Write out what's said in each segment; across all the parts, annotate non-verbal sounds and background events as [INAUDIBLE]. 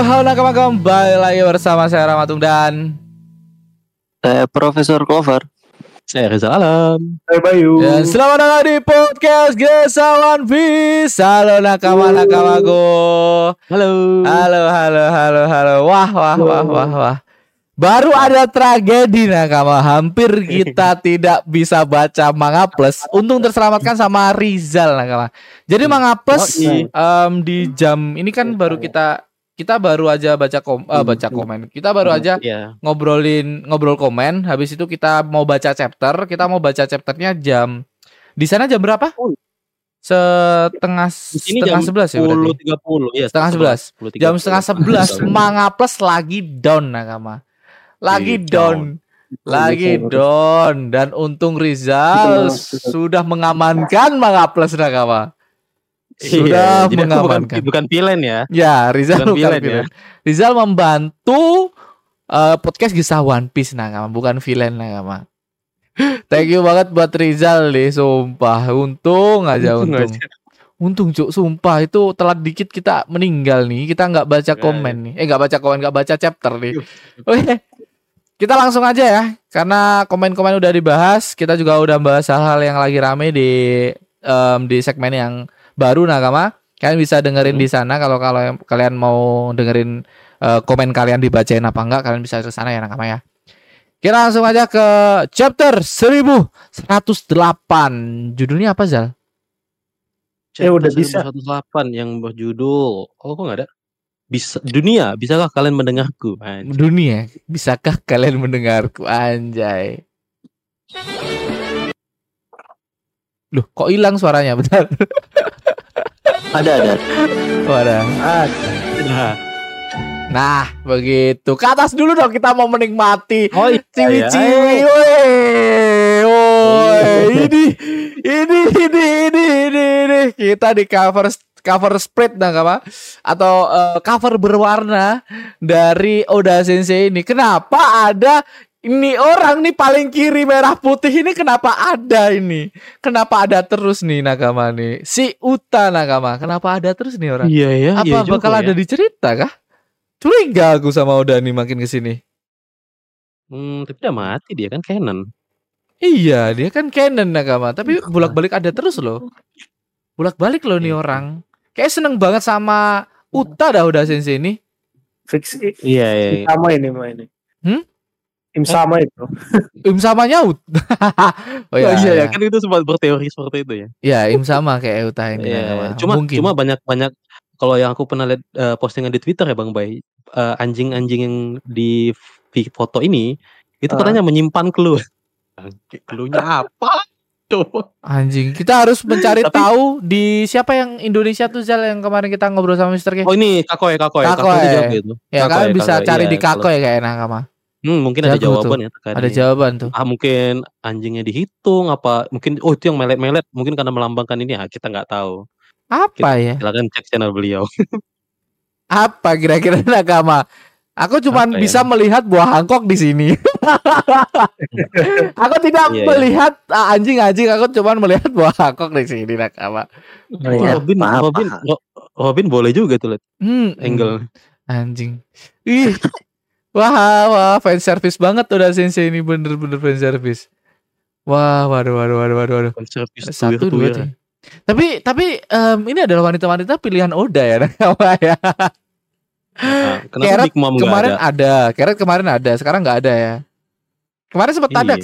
halo nakama kembali lagi bersama saya Ramatung dan Saya Profesor Clover. Saya Rizal Alam. Hai Bayu. dan selamat datang di podcast Gesa One Piece. Halo nakama nakamaku. Halo. Halo halo halo halo. Wah wah wah wah wah. Baru ada tragedi nakama. Hampir kita [LAUGHS] tidak bisa baca manga plus. Untung terselamatkan sama Rizal nakama. Jadi manga plus Oh, iya. em, di jam ini kan baru kita kita baru aja baca kom eh, baca komen. Kita baru aja Ya. ngobrolin ngobrol komen. Habis itu kita mau baca chapter. Kita mau baca chapternya jam di sana jam berapa? Setengah Di sini setengah sebelas ya berarti. 10.30 ya. Setengah sebelas. 10.30. jam setengah sebelas manga plus lagi down nakama. Lagi Iya, down. Lagi down. Dan untung Rizal sudah mengamankan manga plus nakama sudah Iya, aku bukan, mengamankan bukan villain ya. Ya, Rizal Bukan bukan villain villain. Rizal membantu eh, podcast kisah One Piece Nakama, bukan villain Nakama. [GASPS] Thank you banget buat Rizal nih, sumpah. Untung aja Untung untung. Untung cuk, sumpah itu telat dikit kita meninggal nih. Kita nggak baca Ya, komen nih. Eh nggak baca komen, nggak baca chapter nih. Oke. Kita langsung aja ya, karena komen-komen udah dibahas. Kita juga udah bahas hal-hal yang lagi rame di em, di segmen yang baru Nakama. Kalian bisa dengerin di sana kalau kalau kalian mau dengerin eh, komen kalian dibacain apa enggak, kalian bisa ke sana ya Nakama ya. Kita langsung aja ke chapter 1108. Judulnya apa Zal? Eh, udah Chapter bisa. 108 yang berjudul Oh kok nggak ada? Bisa dunia, bisakah kalian mendengarku? Anjir. Dunia. Bisakah kalian mendengarku? Anjay. Loh, kok hilang suaranya? [LAUGHS] Bentar. Ada ada. Oh, ada. Nah, Nah, begitu. Ke atas dulu dong kita mau menikmati Oh iya, ciwi-ciwi. ya. Woi, woi. Ini ini ini ini ini ini kita di cover cover spread nah apa atau eh, cover berwarna dari Oda Sensei ini. Kenapa ada ini orang nih paling kiri merah putih ini kenapa ada ini? Kenapa ada terus nih Nakama nih? Si Uta Nakama. Kenapa ada terus nih orang? Iya ya, Apa iya bakal ya. ada di cerita kah? Curiga aku sama Oda nih makin ke sini. Hmm, tapi udah mati dia kan canon. Iya, dia kan canon Nakama, tapi bolak-balik ada terus loh. Bolak-balik loh nih Iya. orang. Kayak seneng banget sama Uta dah udah sensei ini. Fix Iya, iya. iya. sama ini mah ini. Hmm? Im sama itu. [LAUGHS] Im sama nyaut. [LAUGHS] oh Oh, iya, iya, iya. ya, kan itu sempat berteori seperti itu ya. Ya, Im sama kayak Uta ini Iya, Nakama. cuma Mungkin. cuma banyak banyak kalau yang aku pernah lihat eh, postingan di Twitter ya Bang Bay, eh, anjing-anjing yang di foto ini itu Ah. katanya menyimpan clue. Clue-nya apa? Tuh. anjing. Kita harus mencari Tapi- tahu di siapa yang Indonesia tuh Zal yang kemarin kita ngobrol sama Mister K. Oh ini Kakoy, Kakoy, Kakoy. Kakoy itu gitu. ya, Kakoy, kalian bisa Kakoy, cari iya, di Kako kalau- ya kayak Nakama. Hmm, mungkin ada Jago jawaban ya terkait Ada ini. jawaban tuh. Ah mungkin anjingnya dihitung apa mungkin oh itu yang melet-melet mungkin karena melambangkan ini ya kita nggak tahu. Apa ya? Silakan cek channel beliau. [LAUGHS] Apa kira-kira [LAUGHS] Nakama? Aku cuma Apa ya? bisa melihat buah Hancock di sini. [LAUGHS] aku tidak Iya, iya. melihat ah, anjing-anjing, aku cuma melihat buah Hancock di sini Nakama. Iya, Robin, paham, Robin, Robin boleh juga tuh lihat Hmm, angle. anjing. Ih. Wah, wah, fan service banget udah sensei ini bener-bener fan service. Wah, waduh, waduh, waduh, waduh, waduh. Service Satu, dua, tiga. Tapi, tapi em, ini adalah wanita-wanita pilihan Oda ya, [LAUGHS] Nakama ya. Nah, kenapa nggak kemarin ada? ada. Carrot kemarin ada, sekarang nggak ada ya. Kemarin sempat ada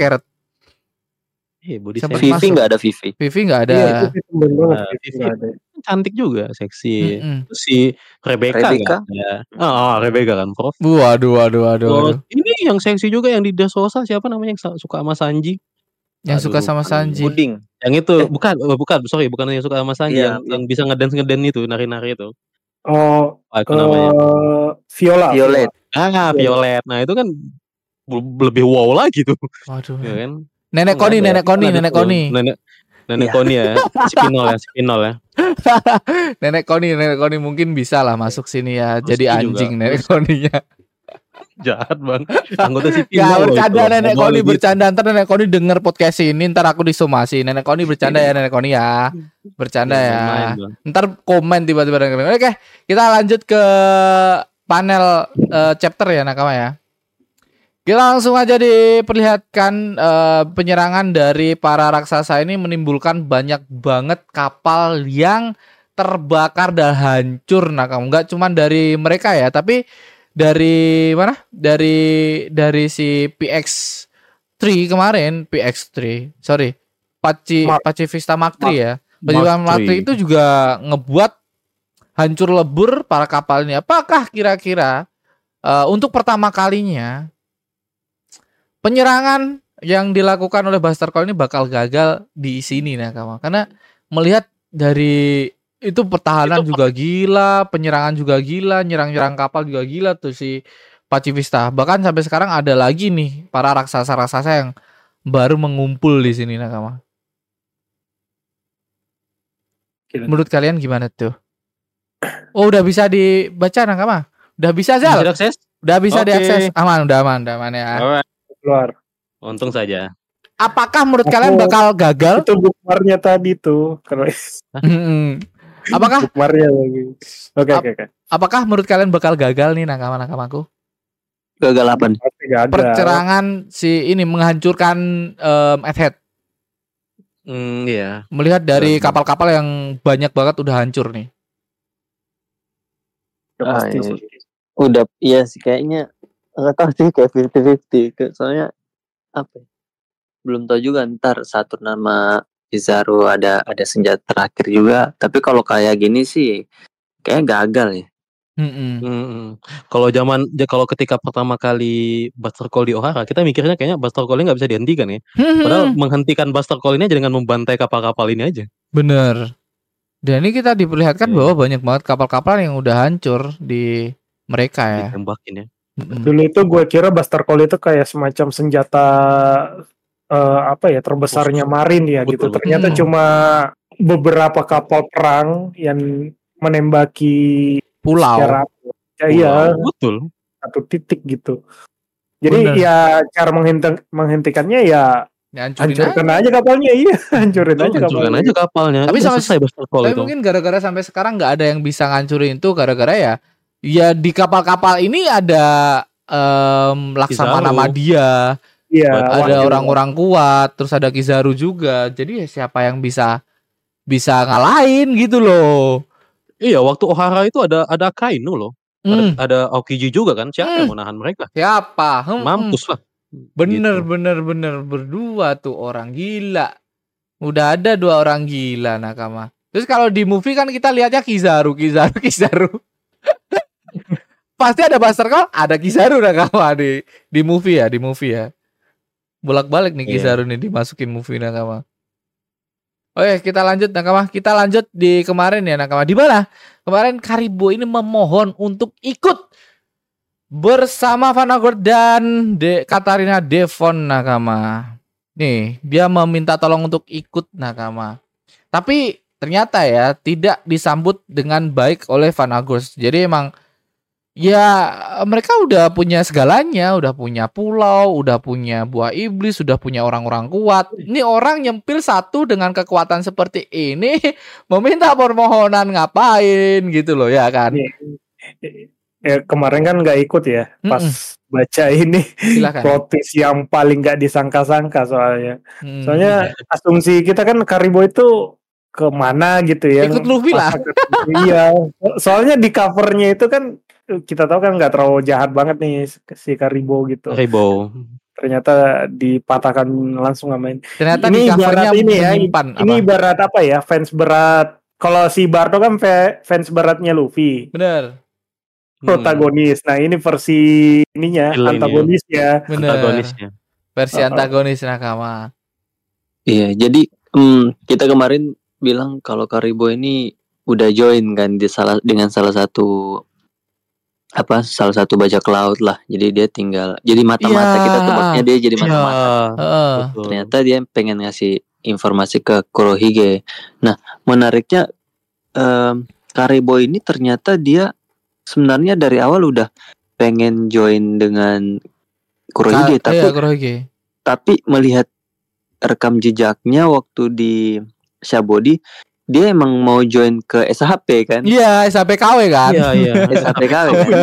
Iya. Eh, body. Vivi nggak ada Vivi. Vivi nggak ada. Iya, itu banget. Nah, Vivi. nggak ada. cantik juga, seksi. Terus Si Rebecca Rebecca? ada. Oh, Rebecca kan, Prof. Waduh, waduh, waduh, Oh, waduh. ini yang seksi juga yang di Dressrosa siapa namanya yang suka sama Sanji? Yang suka sama. Sanji. Puding. Yang itu bukan oh, bukan sorry bukan yang suka sama Sanji Iya, yang, yang bisa ngedance ngedance itu nari-nari itu. Oh, Apa itu namanya? eh, Viola. Violet. Ah, Violet. Nah, itu kan lebih wow lagi tuh, Waduh. ya kan? Nenek Koni, nenek Koni, nenek Koni. Nenek Nenek Iya. Koni ya, [LAUGHS] Spinol ya, Spinol ya. [LAUGHS] nenek Koni, nenek Koni mungkin bisa lah masuk sini ya. Jadi ini juga, anjing nenek Koninya. [LAUGHS] Jahat bang. Anggota Ya Spinol. loh bercanda itu. nenek Koni bercanda ntar nenek Koni denger podcast ini ntar aku disomasi nenek Koni bercanda ya nenek Koni ya bercanda Iya, ya ntar komen tiba-tiba nenek Koni. oke kita lanjut ke panel eh, chapter ya nakama ya. Kita langsung aja diperlihatkan eh, penyerangan dari para raksasa ini menimbulkan banyak banget kapal yang terbakar dan hancur nakama. Enggak cuman dari mereka ya, tapi dari mana? Dari dari si PX3 kemarin, PX3. Sorry. Paci Mark 3 ya. Mark Penjualan Mark 3 III. itu juga ngebuat hancur lebur para kapal ini. Apakah kira-kira eh, untuk pertama kalinya penyerangan yang dilakukan oleh Buster Call ini bakal gagal di sini Nakama? Karena melihat dari itu pertahanan Itu juga gila, penyerangan juga gila, nyerang-nyerang kapal juga gila tuh si Pacifista. Bahkan sampai sekarang ada lagi nih para raksasa-raksasa yang baru mengumpul di sini Nakama. Gila. Menurut kalian gimana tuh? Oh udah bisa dibaca Nakama? Udah bisa Bisa Zal? diakses? Udah bisa Oke. diakses? Aman, udah aman, udah aman ya. Alright. Keluar. Untung saja. Apakah menurut Aku- kalian bakal gagal? Itu bookmarknya tadi tuh. Kalau Mm-mm. [LAUGHS] Apakah bookmarknya lagi. Oke Ap- oke oke. apakah menurut kalian bakal gagal nih nakama-nakamaku? Gagal apa nih? Percerangan si ini menghancurkan um, Earthhead. Hmm, iya. Melihat dari kapal-kapal yang banyak banget udah hancur nih. Udah Ah, pasti iya. sih. Udah iya sih kayaknya nggak tahu sih kayak 50-50 Ke- soalnya apa ya, belum tahu juga ntar satu nama Kizaru ada ada senjata terakhir juga tapi kalau kayak gini sih kayak gagal ya Mm-mm. Hmm, Kalau zaman ya kalau ketika pertama kali Buster Call di Ohara, kita mikirnya kayaknya Buster Call nggak bisa dihentikan ya. Padahal menghentikan Buster Call ini aja dengan membantai kapal-kapal ini aja. Bener. Dan ini kita diperlihatkan Iya. bahwa banyak banget kapal-kapal yang udah hancur di mereka ya. Ditembakin ya. Mm-mm. Dulu itu gue kira Buster Call itu kayak semacam senjata eh, apa ya terbesarnya marin ya gitu. Betul. Ternyata Hmm. cuma beberapa kapal perang yang menembaki Pulau. secara ya, iya Betul. satu titik gitu. Jadi Bener. ya cara menghenti- menghentikannya ya Hancurin hancurkan aja kapalnya iya [LAUGHS] hancurin aja Hancurkan kapalnya. aja kapalnya. Tapi sama- selesai Tapi itu. mungkin gara-gara sampai sekarang nggak ada yang bisa ngancurin itu gara-gara ya ya di kapal-kapal ini ada em, Laksamana Kizaru. Madia, Iya. ada orang-orang kuat, terus ada Kizaru juga. Jadi ya siapa yang bisa bisa ngalahin gitu loh. Iya, waktu Ohara itu ada ada Kainu loh. Hmm, Ada, ada Aokiji juga kan. Siapa yang Hmm. mau nahan mereka? siapa? Hmm, Mampus lah. Bener Gitu. bener bener berdua tuh orang gila. Udah ada dua orang gila nakama. Terus kalau di movie kan kita lihatnya Kizaru, Kizaru, [LAUGHS] Kizaru. Pasti ada Buster Call, ada Kizaru nakama di di movie ya, di movie ya. Bolak-balik nih Iya. Kizaru nih dimasukin movie nakama. Oke, kita lanjut nakama. Kita lanjut di kemarin ya nakama. Di mana? Kemarin Karibo ini memohon untuk ikut bersama Vanagor dan De Katarina Devon Nakama. Nih, dia meminta tolong untuk ikut Nakama. Tapi ternyata ya tidak disambut dengan baik oleh Vanagos. Jadi emang ya mereka udah punya segalanya, udah punya pulau, udah punya buah iblis, sudah punya orang-orang kuat. Ini orang nyempil satu dengan kekuatan seperti ini [LAUGHS] meminta permohonan ngapain gitu loh ya kan. Iya. Eh, kemarin kan nggak ikut ya pas baca ini Silakan. twist yang paling nggak disangka-sangka soalnya. Hmm. Soalnya asumsi kita kan Karibo itu ke mana gitu ya? Ikut Luffy lah. iya. Soalnya di covernya itu kan kita tahu kan nggak terlalu jahat banget nih si Karibo gitu. Rainbow. Ternyata dipatahkan langsung sama ini. Ternyata Ini di covernya ibarat ini ya, menyimpan Ini apa? ibarat apa ya? Fans berat. Kalau si Barto kan fa- fans beratnya Luffy, Bener, Hmm, protagonis. Nah ini versi ininya, Villainnya. antagonisnya. bener. Antagonisnya. Versi Uh-uh. antagonis nakama. iya jadi hmm, kita kemarin bilang kalau Karibo ini udah join kan di salah dengan salah satu apa salah satu bajak laut lah jadi dia tinggal jadi mata-mata Iya. kita tuh maksudnya dia jadi Iya. mata-mata betul. ternyata dia pengen ngasih informasi ke Kurohige. Nah, menariknya em, Karibo ini ternyata dia sebenarnya dari awal udah pengen join dengan Kurohige, Ka- tapi iya, Kurohige. tapi melihat rekam jejaknya waktu di Shabodi dia emang mau join ke SHP kan Iya, SAPKW kan. Iya iya. SHPKW kan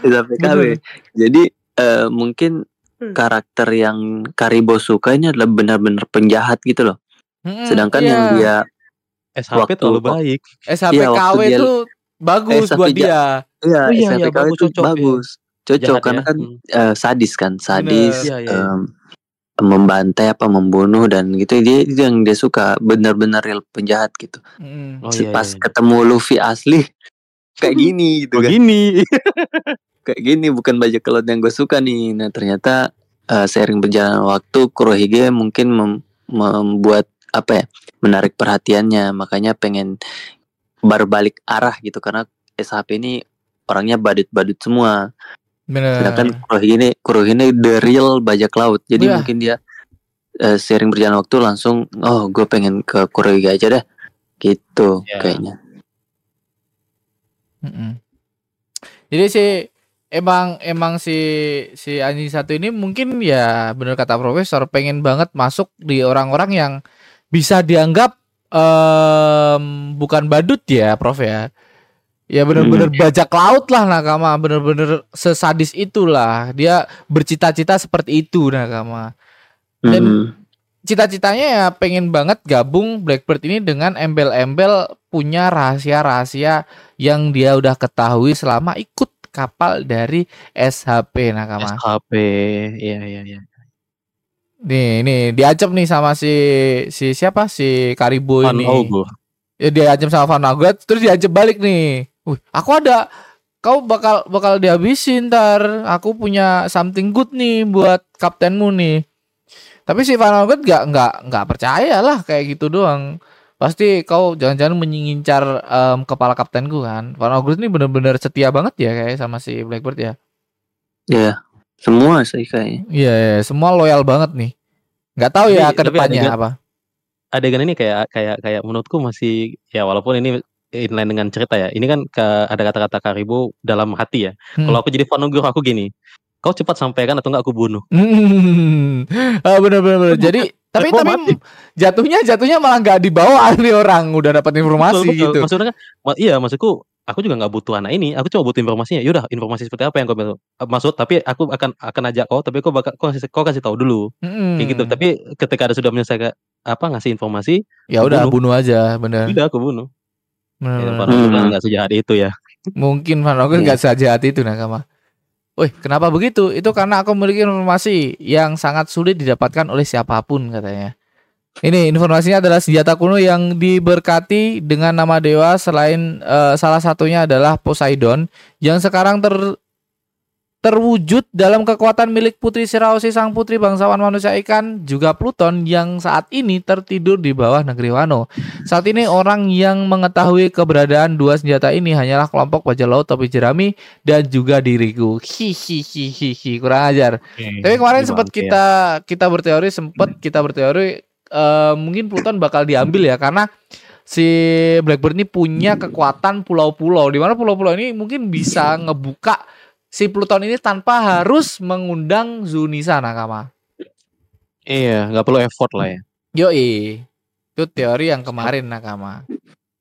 SHPKW jadi eh, mungkin karakter yang Karibo suka ini adalah benar-benar penjahat gitu loh Mm-mm, sedangkan iya. yang dia SHP Waktu- terlalu baik. SHPKW Iya, dia- itu bagus SHP buat ja- dia. Iya, Oh, iya, iya, SHPKW bagus, itu cocok, iya. bagus. Cocok Jahat karena ya. kan Hmm. eh, sadis kan, sadis, Iya, iya. Em, membantai apa membunuh dan gitu. Dia itu yang dia suka benar-benar real penjahat gitu. Mm. Oh iya. Pas iya. ketemu Luffy asli [LAUGHS] kayak gini gitu kan. Begini. [LAUGHS] Kayak gini bukan bajak laut yang gue suka nih. Nah, ternyata eh, seiring berjalan waktu Kurohige mungkin mem- membuat apa ya? menarik perhatiannya, makanya pengen berbalik arah gitu karena SHP ini orangnya badut-badut semua. Bener. Sedangkan Kurohige ini the real bajak laut. Jadi Iya. mungkin dia eh, sering berjalan waktu langsung oh gue pengen ke Kurohige aja dah. Gitu Iya. kayaknya. Mm-mm. Jadi si emang emang si si anjing satu ini mungkin ya bener kata profesor pengen banget masuk di orang-orang yang bisa dianggap em, bukan badut ya prof ya ya bener-bener bajak laut lah nakama bener-bener sesadis itulah dia bercita-cita seperti itu nakama Dan- Mhm. cita-citanya ya pengen banget gabung Blackbird ini dengan embel-embel punya rahasia-rahasia yang dia udah ketahui selama ikut kapal dari SHP Nakama. SHP. Iya iya iya. Nih, nih diancam nih sama si si siapa si Karibo Van ini. Ogo. Ya diancam sama Van Agat terus diancam balik nih. Wih, aku ada kau bakal bakal dihabisin ntar. Aku punya something good nih buat kaptenmu nih. Tapi si Van Agat nggak nggak nggak percaya lah kayak gitu doang. Pasti kau jangan-jangan mengincar em, kepala kaptenku kan. Van Agat ini bener-bener setia banget ya kayak sama si Blackbird ya. Ya, semua sih kayaknya. Iya, iya, semua loyal banget nih. Nggak tahu ya ke depannya apa. Adegan ini kayak kayak kayak menurutku masih ya walaupun ini inline dengan cerita ya. Ini kan ke, ada kata-kata Karibo dalam hati ya. Hmm. Kalau aku jadi Vanogur aku gini. Kau cepat sampaikan atau enggak aku bunuh. Hmm, ah, bener bener bener. Jadi tapi tapi mati? jatuhnya jatuhnya malah nggak dibawa [LAUGHS] nih orang udah dapat informasi Betul, betul. gitu. Maksudnya kan iya maksudku aku juga nggak butuh anak ini. Aku cuma butuh informasinya. Yaudah informasi seperti apa yang kau mau- maksud. Tapi aku akan akan ajak kau. Tapi kau bakal kau kasih kau kasih tahu dulu. Mm-mm. Kayak gitu. Tapi ketika ada sudah menyelesaikan apa ngasih informasi, ya udah bunuh. bunuh aja bener. udah aku bunuh. Bener, Ya. Vanogur Hmm. nggak sejahat itu ya. Mungkin Van Ogen nggak sejahat itu nakama. Wih, kenapa begitu? Itu karena aku memiliki informasi yang sangat sulit didapatkan oleh siapa pun katanya. Ini informasinya adalah senjata kuno yang diberkati dengan nama dewa selain eh, salah satunya adalah Poseidon yang sekarang ter terwujud dalam kekuatan milik Putri Siraosi sang putri bangsawan manusia ikan juga Pluton yang saat ini tertidur di bawah negeri Wano. Saat ini orang yang mengetahui keberadaan dua senjata ini hanyalah kelompok bajak laut topi jerami dan juga diriku. Hihihihi kurang ajar. Tapi kemarin sempat ya. kita kita berteori sempat kita berteori eh, mungkin Pluton bakal diambil ya karena si Blackbird ini punya kekuatan pulau-pulau di mana pulau-pulau ini mungkin bisa ngebuka si Pluton ini tanpa harus mengundang Zunisa Nakama. Iya, nggak perlu effort lah ya. Yoi. Itu teori yang kemarin Nakama.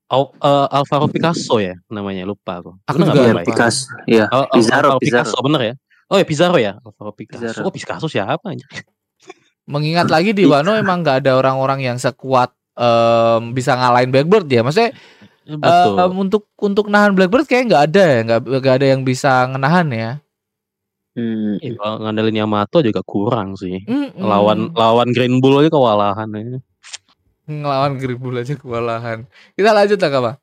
Au, eh, Alvaro Picasso ya namanya lupa aku. Aku Bener juga nggak lupa ya? Picasso. Iya, Al- Al- Pizarro, Alvaro Pizarro. Picasso bener ya? Oh ya Pizarro ya, Alvaro Picasso. Pizarro. Oh Picasso siapa anjir? [LAUGHS] Mengingat lagi di Wano emang nggak ada orang-orang yang sekuat em, bisa ngalahin Blackbird ya. Maksudnya Betul. em, untuk untuk nahan Blackbird kayak nggak ada ya, nggak nggak ada yang bisa ngenahan ya. Hmm. Iya, kalau ngandelin Yamato juga kurang sih. Mm-mm. Lawan lawan Green Bull aja kewalahan ya. ngelawan Gribul aja kewalahan. Kita lanjut lah Kak.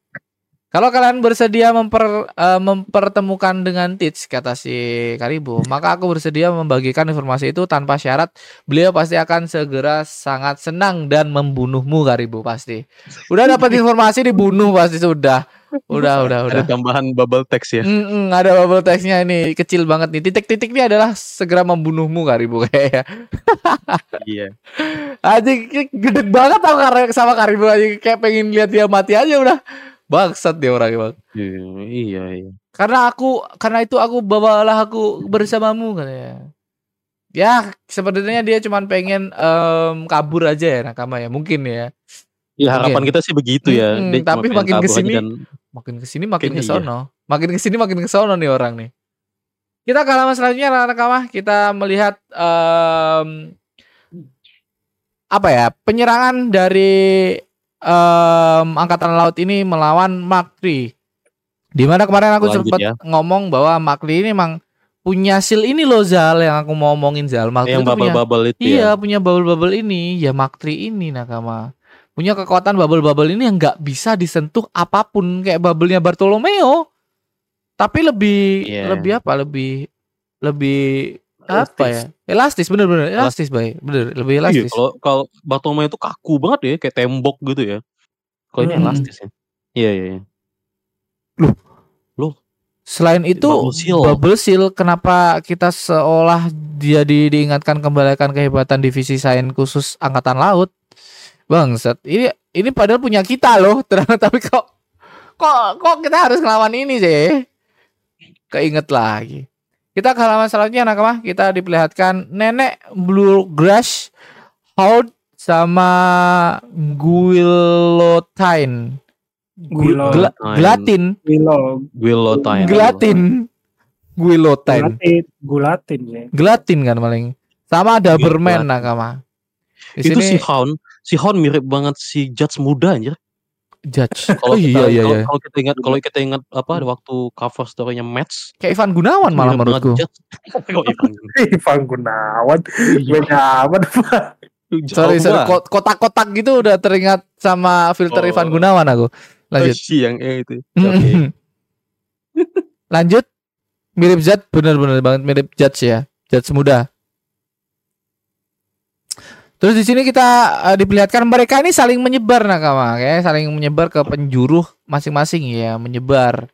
Kalau kalian bersedia memper, eh, mempertemukan dengan Tits kata si Karibo, maka aku bersedia membagikan informasi itu tanpa syarat. Beliau pasti akan segera sangat senang dan membunuhmu Karibo pasti. Udah dapat informasi dibunuh pasti sudah. Udah, udah, udah. Ada tambahan bubble text ya. Mm-mm, ada bubble text-nya ini kecil banget nih. Titik-titik ini adalah segera membunuhmu Karibo [LAUGHS] kayaknya. iya. Aja gede banget tau karena sama Karibo aja kayak pengen lihat dia mati aja udah. Bangsat dia orang emang. Iya, iya, iya. Karena aku karena itu aku bawalah aku bersamamu katanya. Ya, sebenarnya dia cuman pengen em, kabur aja ya nakama ya, mungkin ya. Ya harapan Mungkin. kita sih begitu ya. Mm-mm, Dia cuma tapi makin kesini- dan Makin ke sini makin Kayaknya ke sono. Makin ke sini makin ke sono nih orang nih. Kita ke halaman selanjutnya anak-anak. Kita melihat em, apa ya penyerangan dari em, angkatan laut ini melawan Mark III. Di mana kemarin aku sempat ya. ngomong bahwa Mark III ini emang punya seal ini loh Zal yang aku mau omongin Zal. Mark III yang bubble-bubble itu Iya ya. punya bubble-bubble ini ya Mark III ini nakama punya kekuatan bubble-bubble ini yang nggak bisa disentuh apa pun kayak bubble-nya Bartolomeo tapi lebih Iya. lebih apa lebih lebih apa ya? Elastis bener-bener elastis baik bener lebih Iya, elastis. kalau kalau Bartolomeo itu kaku banget ya, kayak tembok gitu ya. Kalau ini Mm-mm. elastis ya. Iya, iya, iya. selain itu Bubble seal. bubble seal kenapa kita seolah dia di, diingatkan kembali akan kehebatan divisi sains khusus angkatan laut? Bangsat ini ini padahal punya kita loh [LAUGHS] ternyata tapi kok kok kok kita harus ngelawan ini sih keinget lagi kita ke halaman selanjutnya anak mah kita diperlihatkan nenek bluegrass Hound sama guillotine. Guilo, Gla- gelatin. Guilo, Guillotine. gelatin. Guillotine. Gulatin, gulatin ya. gelatin kan paling. Sama ada Berman nakama di Itu si Hound, si Hound mirip banget si Judge muda anjir. Judge [LAUGHS] Kalau oh iya kita, iya kalau, iya kalau kita ingat kalau kita ingat apa waktu cover story-nya Match, kayak Ivan Gunawan malah mirip banget menurutku Judge. Kok [LAUGHS] Ivan Gunawan? Ivan Gunawan, beda amat. Jauh sorry sorry kotak-kotak gitu udah teringat sama filter Oh. Ivan Gunawan aku lanjut Oh, si yang eh itu. [LAUGHS] Oke. lanjut mirip Zat bener-bener banget mirip Judge ya Judge muda Terus di sini kita eh, diperlihatkan mereka ini saling menyebar nakama, kayak saling menyebar ke penjuru masing-masing ya, menyebar.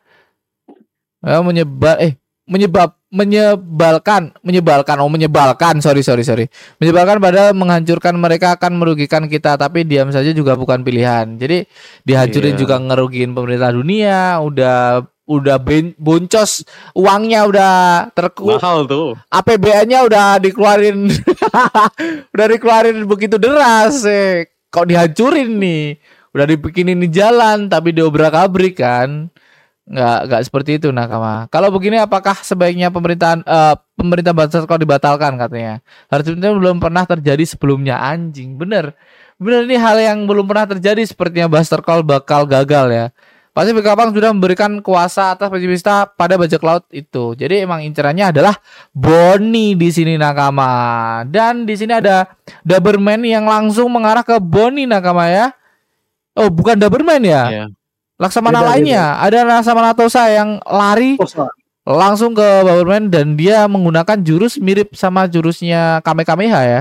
Ya, menyebar eh menyebab menyebalkan menyebalkan oh menyebalkan sorry sorry sorry menyebalkan pada menghancurkan mereka akan merugikan kita tapi diam saja juga bukan pilihan jadi dihancurin Iya. juga ngerugiin pemerintah dunia udah udah ben- boncos uangnya udah terku Mahal tuh. APBN-nya udah dikeluarin [LAUGHS] udah dikeluarin begitu deras eh. kok dihancurin nih? Udah dibikinin di jalan tapi diobrak-abrik kan. Nggak nggak seperti itu nakama. Kalau begini apakah sebaiknya pemerintahan eh, pemerintah Banser kok dibatalkan katanya? Harusnya belum pernah terjadi sebelumnya anjing. Bener. Bener ini hal yang belum pernah terjadi sepertinya Buster Call bakal gagal ya Pasti Kapang sudah memberikan kuasa atas pencipta pada bajak laut itu. Jadi emang incerannya adalah Bonnie di sini nakama. Dan di sini ada Doberman yang langsung mengarah ke Bonnie nakama ya. Oh, bukan Doberman ya? Iya. Laksamana Beda, lainnya. Ada Laksamana Tosa yang lari salah. langsung ke Doberman dan dia menggunakan jurus mirip sama jurusnya Kamehameha ya.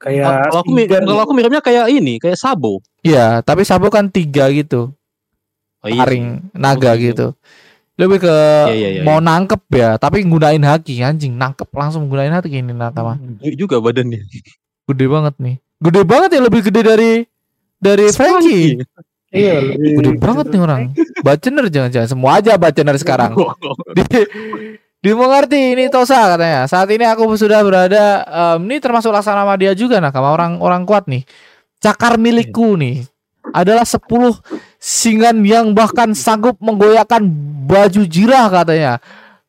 kayak Kalau aku, kalau aku miripnya kayak ini, kayak Sabo. Iya, tapi Sabo kan tiga gitu. Oh, iya taring naga Oh, iya. gitu. Lebih ke Iya, iya, iya, mau nangkep ya, tapi gunain haki anjing, nangkep langsung gunain haki ini nakama. Gede juga badannya. [LAUGHS] Gede banget nih. Gede banget ya lebih gede dari dari Frankie. Iya, lebih Gede banget nih orang. [LAUGHS] Bacener jangan-jangan semua aja bacener sekarang. [LAUGHS] Di, dimengerti ini Tosa katanya. Saat ini aku sudah berada em, ini termasuk laksana dia juga nakama orang orang kuat nih. Cakar milikku nih adalah 10 singan yang bahkan sanggup menggoyahkan baju jirah katanya.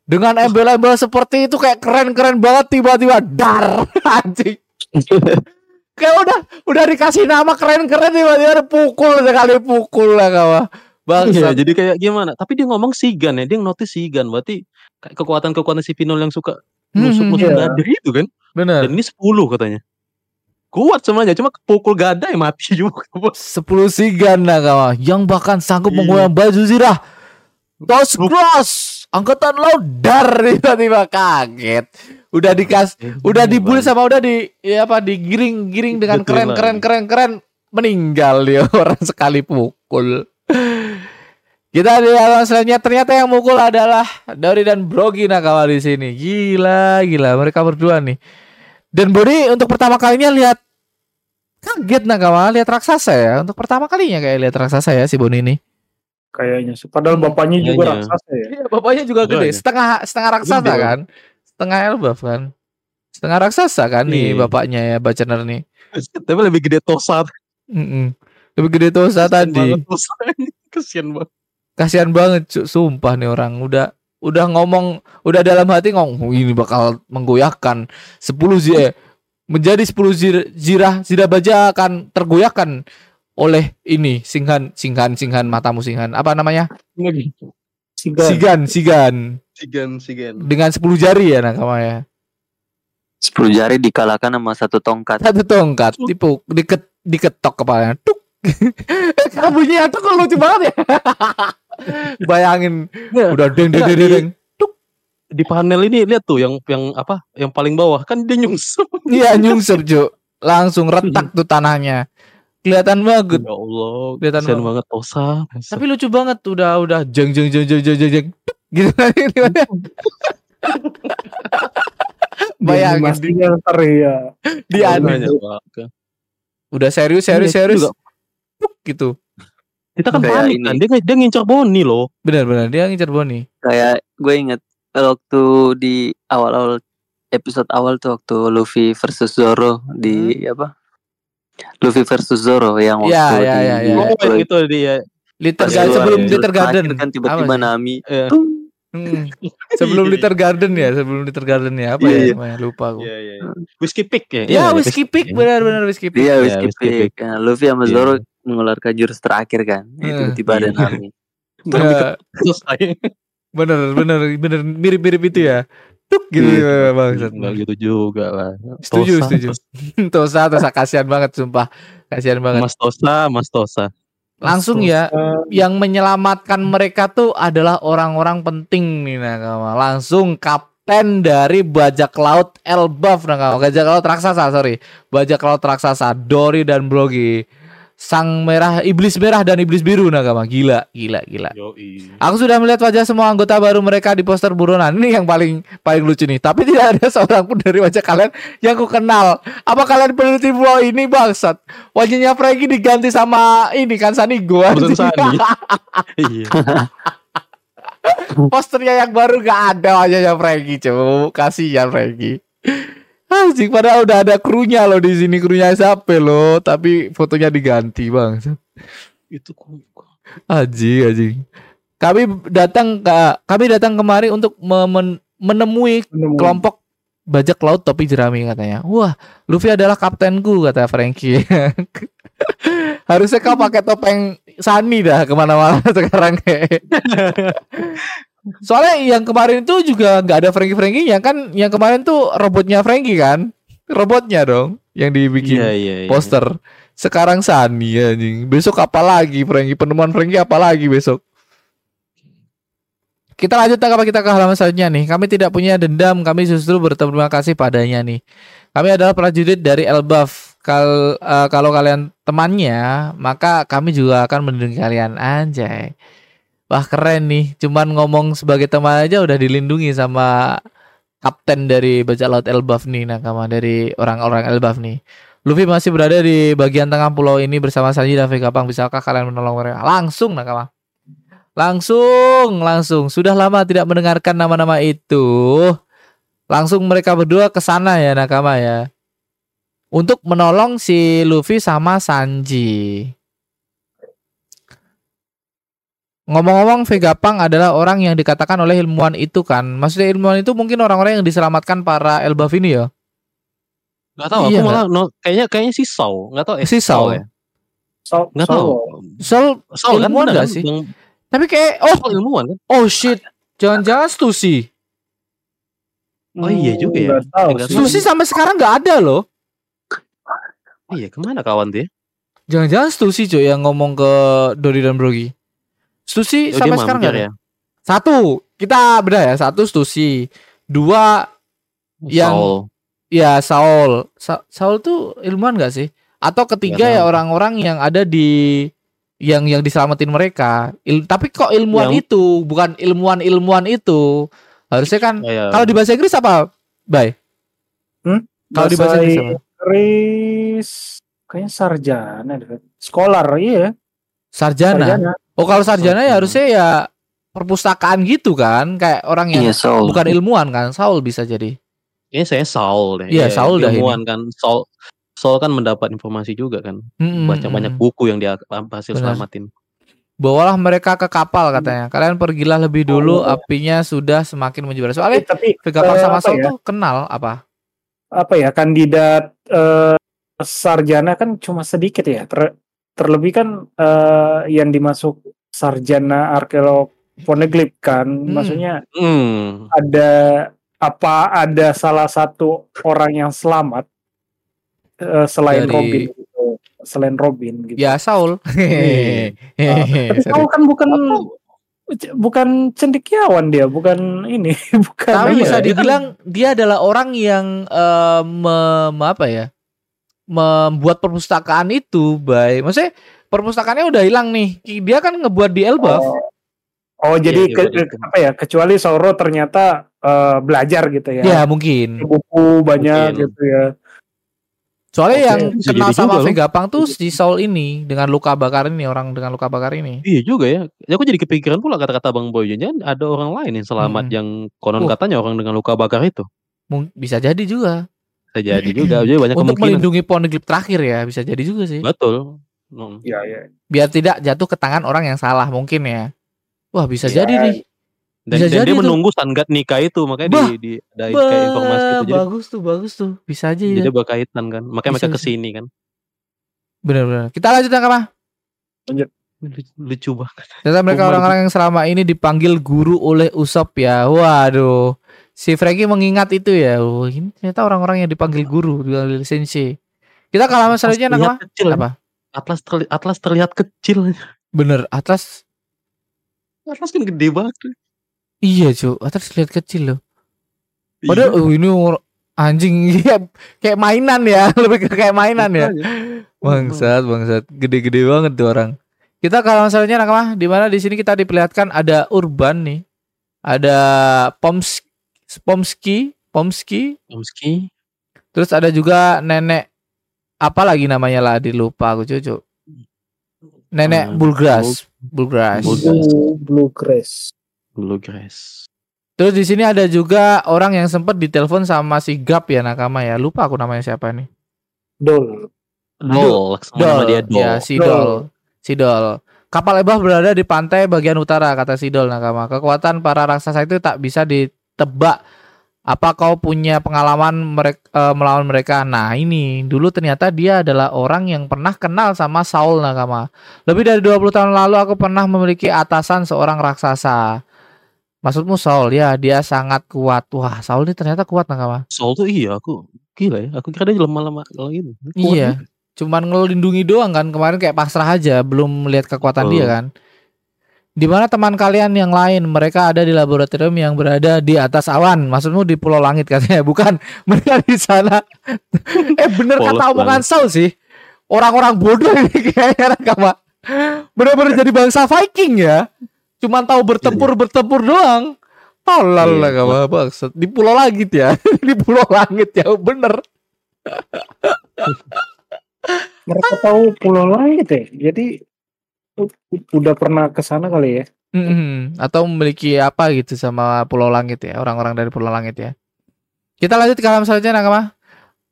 Dengan embel-embel seperti itu kayak keren-keren banget tiba-tiba dar [LAUGHS] anjing. Kayak udah udah dikasih nama keren-keren tiba-tiba pukul sekali pukul lah kawan. Iya, Bangsat. jadi kayak gimana? Tapi dia ngomong Sigan ya, dia notice Sigan. Berarti kekuatan-kekuatan si Pinol yang suka Hmm, nusuk-nusuk iya. itu kan. Bener. Dan ini 10 katanya. Kuat semuanya, cuma pukul gada ya mati [LAUGHS] juga. bos. 10 sigan nah kawan yang bahkan sanggup Iya. menggoyang baju zirah. Tos cross angkatan laut dar [LAUGHS] tiba-tiba kaget. Udah dikas udah dibully sama udah di ya apa digiring-giring dengan Betul keren lah. keren keren keren meninggal dia [LAUGHS] orang sekali pukul. Kita di alam selanjutnya ternyata yang mukul adalah Dori dan Brogi Nakawa di sini. Gila, gila mereka berdua nih. Dan Bodi untuk pertama kalinya lihat kaget Nakawa lihat raksasa ya. Untuk pertama kalinya kayak lihat raksasa ya si Boni ini. kayaknya. Padahal bapaknya juga Kayaknya. raksasa ya. Iya, bapaknya juga gede, Makanya. setengah setengah raksasa Gede, kan. Setengah elbaf kan. Setengah raksasa kan nih Iya. bapaknya ya Bacener nih. [LAUGHS] Tapi lebih gede Tosa. Mm-mm. Lebih gede Tosa tadi. Kesian banget. [LAUGHS] Kasihan banget. Sumpah nih orang udah udah ngomong udah dalam hati ngomong "Oh, ini bakal menggoyahkan 10 zi eh, menjadi 10 zir, zirah zirah baja akan tergoyahkan oleh ini singhan singhan singhan matamu singhan apa namanya Sigan. sigan sigan Sigan, sigan. dengan 10 jari ya nakamanya 10 jari dikalahkan sama satu tongkat. satu tongkat tipu diket diketok kepalanya tuk bunyinya tuh kok lucu banget ya [LAUGHS] bayangin udah deng deng deng deng, deng. Di panel ini lihat tuh yang yang apa? Yang paling bawah kan dia nyungsep. iya nyungsep Cuk. langsung retak tuh tanahnya kelihatan banget Ya Allah, Kelihatan banget. banget Tosa. tapi lucu banget udah udah jeng jeng jeng jeng jeng jeng, jeng. gitu kan ini [LAUGHS] [LAUGHS] bayangin di, Pastinya ntar ya. di aneh udah serius serius Iya, serius juga. Gitu Kita kan Kayak panik ini. kan. Dia dia ngincar Boni loh. benar-benar dia ngincar Boni Kayak gue inget waktu di awal-awal episode awal tuh waktu Luffy versus Zoro di apa? Luffy versus Zoro yang waktu Iya, di iya, iya, iya. Oh, yang itu dia. Litter pas Garden sebelum jurus Litter Garden kan tiba-tiba? Nami Eh, tung. Hmm. sebelum Litter Garden ya sebelum Litter Garden ya apa Iya, ya iya. namanya lupa aku Iya, iya. iya. Whiskey Pick ya. ya Iya, whiskey pick benar-benar whiskey pick Iya, Whiskey Whiskey Pick. Luffy sama Iya. Zoro mengeluarkan jurus terakhir kan. Eh, Eh, Tiba-tiba ada iya. Nami. [LAUGHS] Ya, Terus saya bener bener bener mirip-mirip itu ya tuk gitu Iya. bang Enggak gitu juga lah. Setuju, Tosa, setuju. [LAUGHS] Tosa Tosa kasihan banget sumpah kasihan banget Mas Tosa, Mas Tosa. langsung ya yang menyelamatkan mereka tuh adalah orang-orang penting nih Nakama. Langsung kapten dari bajak laut Elbaf Nakama. Bajak laut raksasa, sorry. Bajak laut raksasa Dory dan Brogi. Sang merah, iblis merah dan iblis biru Nakama. Gila, gila, gila. Yoi. Aku sudah melihat wajah semua anggota baru mereka di poster buronan. Ini yang paling paling lucu nih. Tapi tidak ada seorang pun dari wajah kalian yang ku kenal. Apa kalian peneliti pulau ini bangsat? Wajahnya Franky diganti sama ini kan. [LAUGHS] Sani. Iya. Posternya yang baru gak ada wajahnya Franky, cuy. Kasihan Franky. Anjing padahal udah ada krunya loh di sini krunya siapa loh, tapi fotonya diganti bang. Itu kok Aji, aji. Kami datang ke kami datang kemari untuk me- men- menemui menemukan. kelompok bajak laut topi jerami katanya. Wah, Luffy adalah kaptenku kata Frankie. [LAUGHS] Harusnya kau pakai topeng Sani dah ke mana-mana [LAUGHS] sekarang kayak. [LAUGHS] [LAUGHS] Soalnya yang kemarin itu juga nggak ada Frankie Frankie nya kan. Yang kemarin tuh robotnya Frankie kan, robotnya dong yang dibikin Iya, iya, iya. poster. Sekarang Sani anjing. Besok apa lagi Frankie? Penemuan Frankie apa lagi besok? Kita lanjut apa kita ke halaman selanjutnya nih. Kami tidak punya dendam, kami justru berterima kasih padanya nih. Kami adalah prajurit dari Elbaf. Kal eh, kalau kalian temannya, maka kami juga akan melindungi kalian anjay. Wah keren nih, cuman ngomong sebagai teman aja udah dilindungi sama kapten dari bajak laut Elbaf nih nakama dari orang-orang Elbaf nih. Luffy masih berada di bagian tengah pulau ini bersama Sanji dan Vegapunk. Bisakah kalian menolong mereka? Langsung nakama. Langsung, langsung. Sudah lama tidak mendengarkan nama-nama itu. Langsung mereka berdua ke sana ya nakama ya. Untuk menolong si Luffy sama Sanji. Ngomong-ngomong Vegapunk adalah orang yang dikatakan oleh ilmuwan itu kan. Maksudnya ilmuwan itu mungkin orang-orang yang diselamatkan para Elbaf ini ya. Gak tahu, Iya, aku malah no, kayaknya kayaknya si Saul, nggak tahu eh, Si Saul. ya. So, Nggak so- tahu. Soal Saul kan Ilmuwan kan? sih? Yang tapi kayak oh Saul ilmuwan kan? oh shit. Jangan-jangan Stussy. Oh, iya juga ya. Tahu. Stussy sampai sekarang nggak ada loh. Iya, ke mana kawan dia? Jangan-jangan Stussy cuy yang ngomong ke Dori dan Brogi. Stussy Oh, sampai sekarang nggak ada. ya. Satu, kita beda ya. Satu Stussy. Dua, Yang- Saul. ya Saul. Sa- Saul tuh ilmuwan gak sih? Atau ketiga ya orang-orang yang ada di yang yang diselamatin mereka. Il- tapi kok ilmuwan Yang- itu bukan ilmuwan-ilmuwan itu. Harusnya kan Kayak kalau di bahasa Inggris apa? Bay. Hmm? Kalau di bahasa Inggris apa? Inggris kayaknya sarjana deh. Scholar iya. Sarjana. Sarjana. Oh kalau sarjana ya harusnya ya perpustakaan gitu kan, kayak orang yang Iya, Saul. bukan ilmuwan kan, Saul bisa jadi. Kayaknya saya Saul deh. Iya, Saul dah ilmuwan kan. Saul Saul kan mendapat informasi juga kan. Mm-mm, Baca banyak buku yang dia berhasil Benar. selamatin. Bawalah mereka ke kapal katanya. Kalian pergilah lebih dulu, Oh. apinya sudah semakin menyebar. Eh, Soalnya tapi Vegapunk eh, sama apa Saul ya? tuh kenal apa? apa ya kandidat eh, sarjana kan cuma sedikit ya. Ter- terlebih kan eh, yang dimasuk sarjana arkeolog Poneglyph kan. Hmm. Maksudnya Hmm. ada apa ada salah satu orang yang selamat eh, selain Dari- Robin gitu. Selain Robin gitu. Ya Saul. [LAUGHS] Tapi Hehehe. Saul kan bukan bukan cendekiawan dia, bukan ini, [LAUGHS] bukan Tapi bisa ya. dibilang dia adalah orang yang eh, mem- apa ya? Membuat perpustakaan itu, baik. Maksudnya perpustakaannya udah hilang nih. Dia kan ngebuat di Elbaf. Oh, oh jadi Iya, ke, iya, ke- apa ya? Kecuali Sauro ternyata eh, belajar gitu ya. Ya mungkin. Buku banyak Mungkin. gitu ya. Soalnya Oke, yang kenal jadi sama loh. Vegapunk tuh si Saul ini dengan luka bakar ini orang dengan luka bakar ini. Iya juga ya. Ya aku jadi kepikiran pula kata-kata Bang Boy. Jangan ada orang lain yang selamat Mm-mm. yang konon Uh. katanya orang dengan luka bakar itu. Mung- Bisa jadi juga. Bisa jadi juga. Jadi banyak Untuk kemungkinan. melindungi Poneglyph terakhir ya, bisa jadi juga sih. Betul. Hmm. Iya, iya. Biar tidak jatuh ke tangan orang yang salah mungkin ya. Wah, bisa Ya, jadi nih. Dan, Bisa dan jadi dia tuh. menunggu Sangat nikah itu makanya Bah. di, di ada kayak informasi itu. Jadi, bagus tuh, bagus tuh. Bisa aja ya. jadi berkaitan kan. Makanya Bisa, mereka ke sini kan. Bener-bener. Kita lanjut apa? Lucu, lucu banget. Ternyata mereka orang-orang yang selama ini dipanggil guru oleh Usop ya. Waduh. Si Franky mengingat itu ya. Oh, ini ternyata orang-orang yang dipanggil guru, dipanggil sensei. Kita halaman selanjutnya terlihat nama kecil. ya. apa? Atlas terli- Atlas terlihat kecil. Bener, Atlas. Atlas kan gede banget. Iya, cu. Atlas lihat kecil loh. Iya. Padahal uh, ini or- anjing [LAUGHS] iya, kayak mainan ya, [LAUGHS] lebih ke kayak mainan ya. Bangsat, bangsat. Gede-gede banget tuh orang. Kita kalau misalnya nakama di mana di sini kita diperlihatkan ada Urban nih. Ada Poms Pomski, Pomski, Pomski. terus ada juga nenek apa lagi namanya lah dilupa aku cucu. Nenek Hmm, Bulgras, Bulgras. Bul- Blue, Bluegrass. Bluegrass. Terus di sini ada juga orang yang sempat ditelepon sama si Gap ya nakama ya. Lupa aku namanya siapa nih. Dol. Dol. Nama dia Dol. Ya, si Dol. Dol. Si Dol. Kapal Ebah berada di pantai bagian utara, kata si Dol nakama. Kekuatan para raksasa itu tak bisa ditebak. Apa kau punya pengalaman merek, eh, melawan mereka? Nah ini, dulu ternyata dia adalah orang yang pernah kenal sama Saul nakama. Lebih dari 20 tahun lalu aku pernah memiliki atasan seorang raksasa. Maksudmu Saul? Ya, dia sangat kuat. Wah, Saul ini ternyata kuat nakama. Saul tuh iya aku gila ya. Aku kira dia lemah-lemah kalau gitu. Kuat Iya. juga. Cuman ngelindungi doang kan kemarin kayak pasrah aja, belum melihat kekuatan Betul. dia kan. Di mana teman kalian yang lain? Mereka ada di laboratorium yang berada di atas awan. Maksudmu di Pulau Langit katanya, [LAUGHS] bukan? Mereka di sana. eh bener Polos kata omongan Saul sih. Orang-orang bodoh ini [LAUGHS] kayaknya nakama. Bener-bener jadi bangsa Viking ya. Cuman tahu bertempur bertempur doang. Tolol Iya, lah kamu maksud di Pulau Langit ya, [LAUGHS] di Pulau Langit ya bener. Mereka tahu Pulau Langit ya. Jadi udah pernah ke sana kali ya. Mm-mm. Atau memiliki apa gitu sama Pulau Langit ya, orang-orang dari Pulau Langit ya. Kita lanjut ke alam selanjutnya Nakama.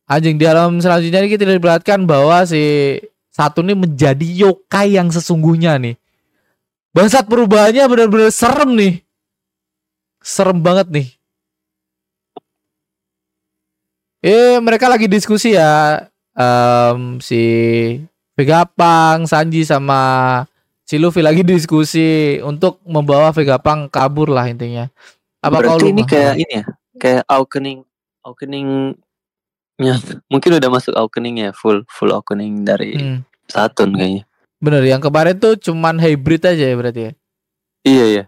Anjing di alam selanjutnya ini kita diperlihatkan bahwa si satu ini menjadi yokai yang sesungguhnya nih. Bangsat perubahannya benar-benar serem nih. Serem banget nih. Eh mereka lagi diskusi ya. Em, si Vegapunk, Sanji sama si Luffy lagi diskusi untuk membawa Vegapunk kabur lah intinya. Apa kau Berarti ini lupa? kayak ini ya, kayak awakening, awakeningnya mungkin udah masuk awakening ya, full full awakening dari Hmm, Saturn kayaknya. bener yang kemarin tuh cuman hybrid aja ya berarti ya. Iya iya.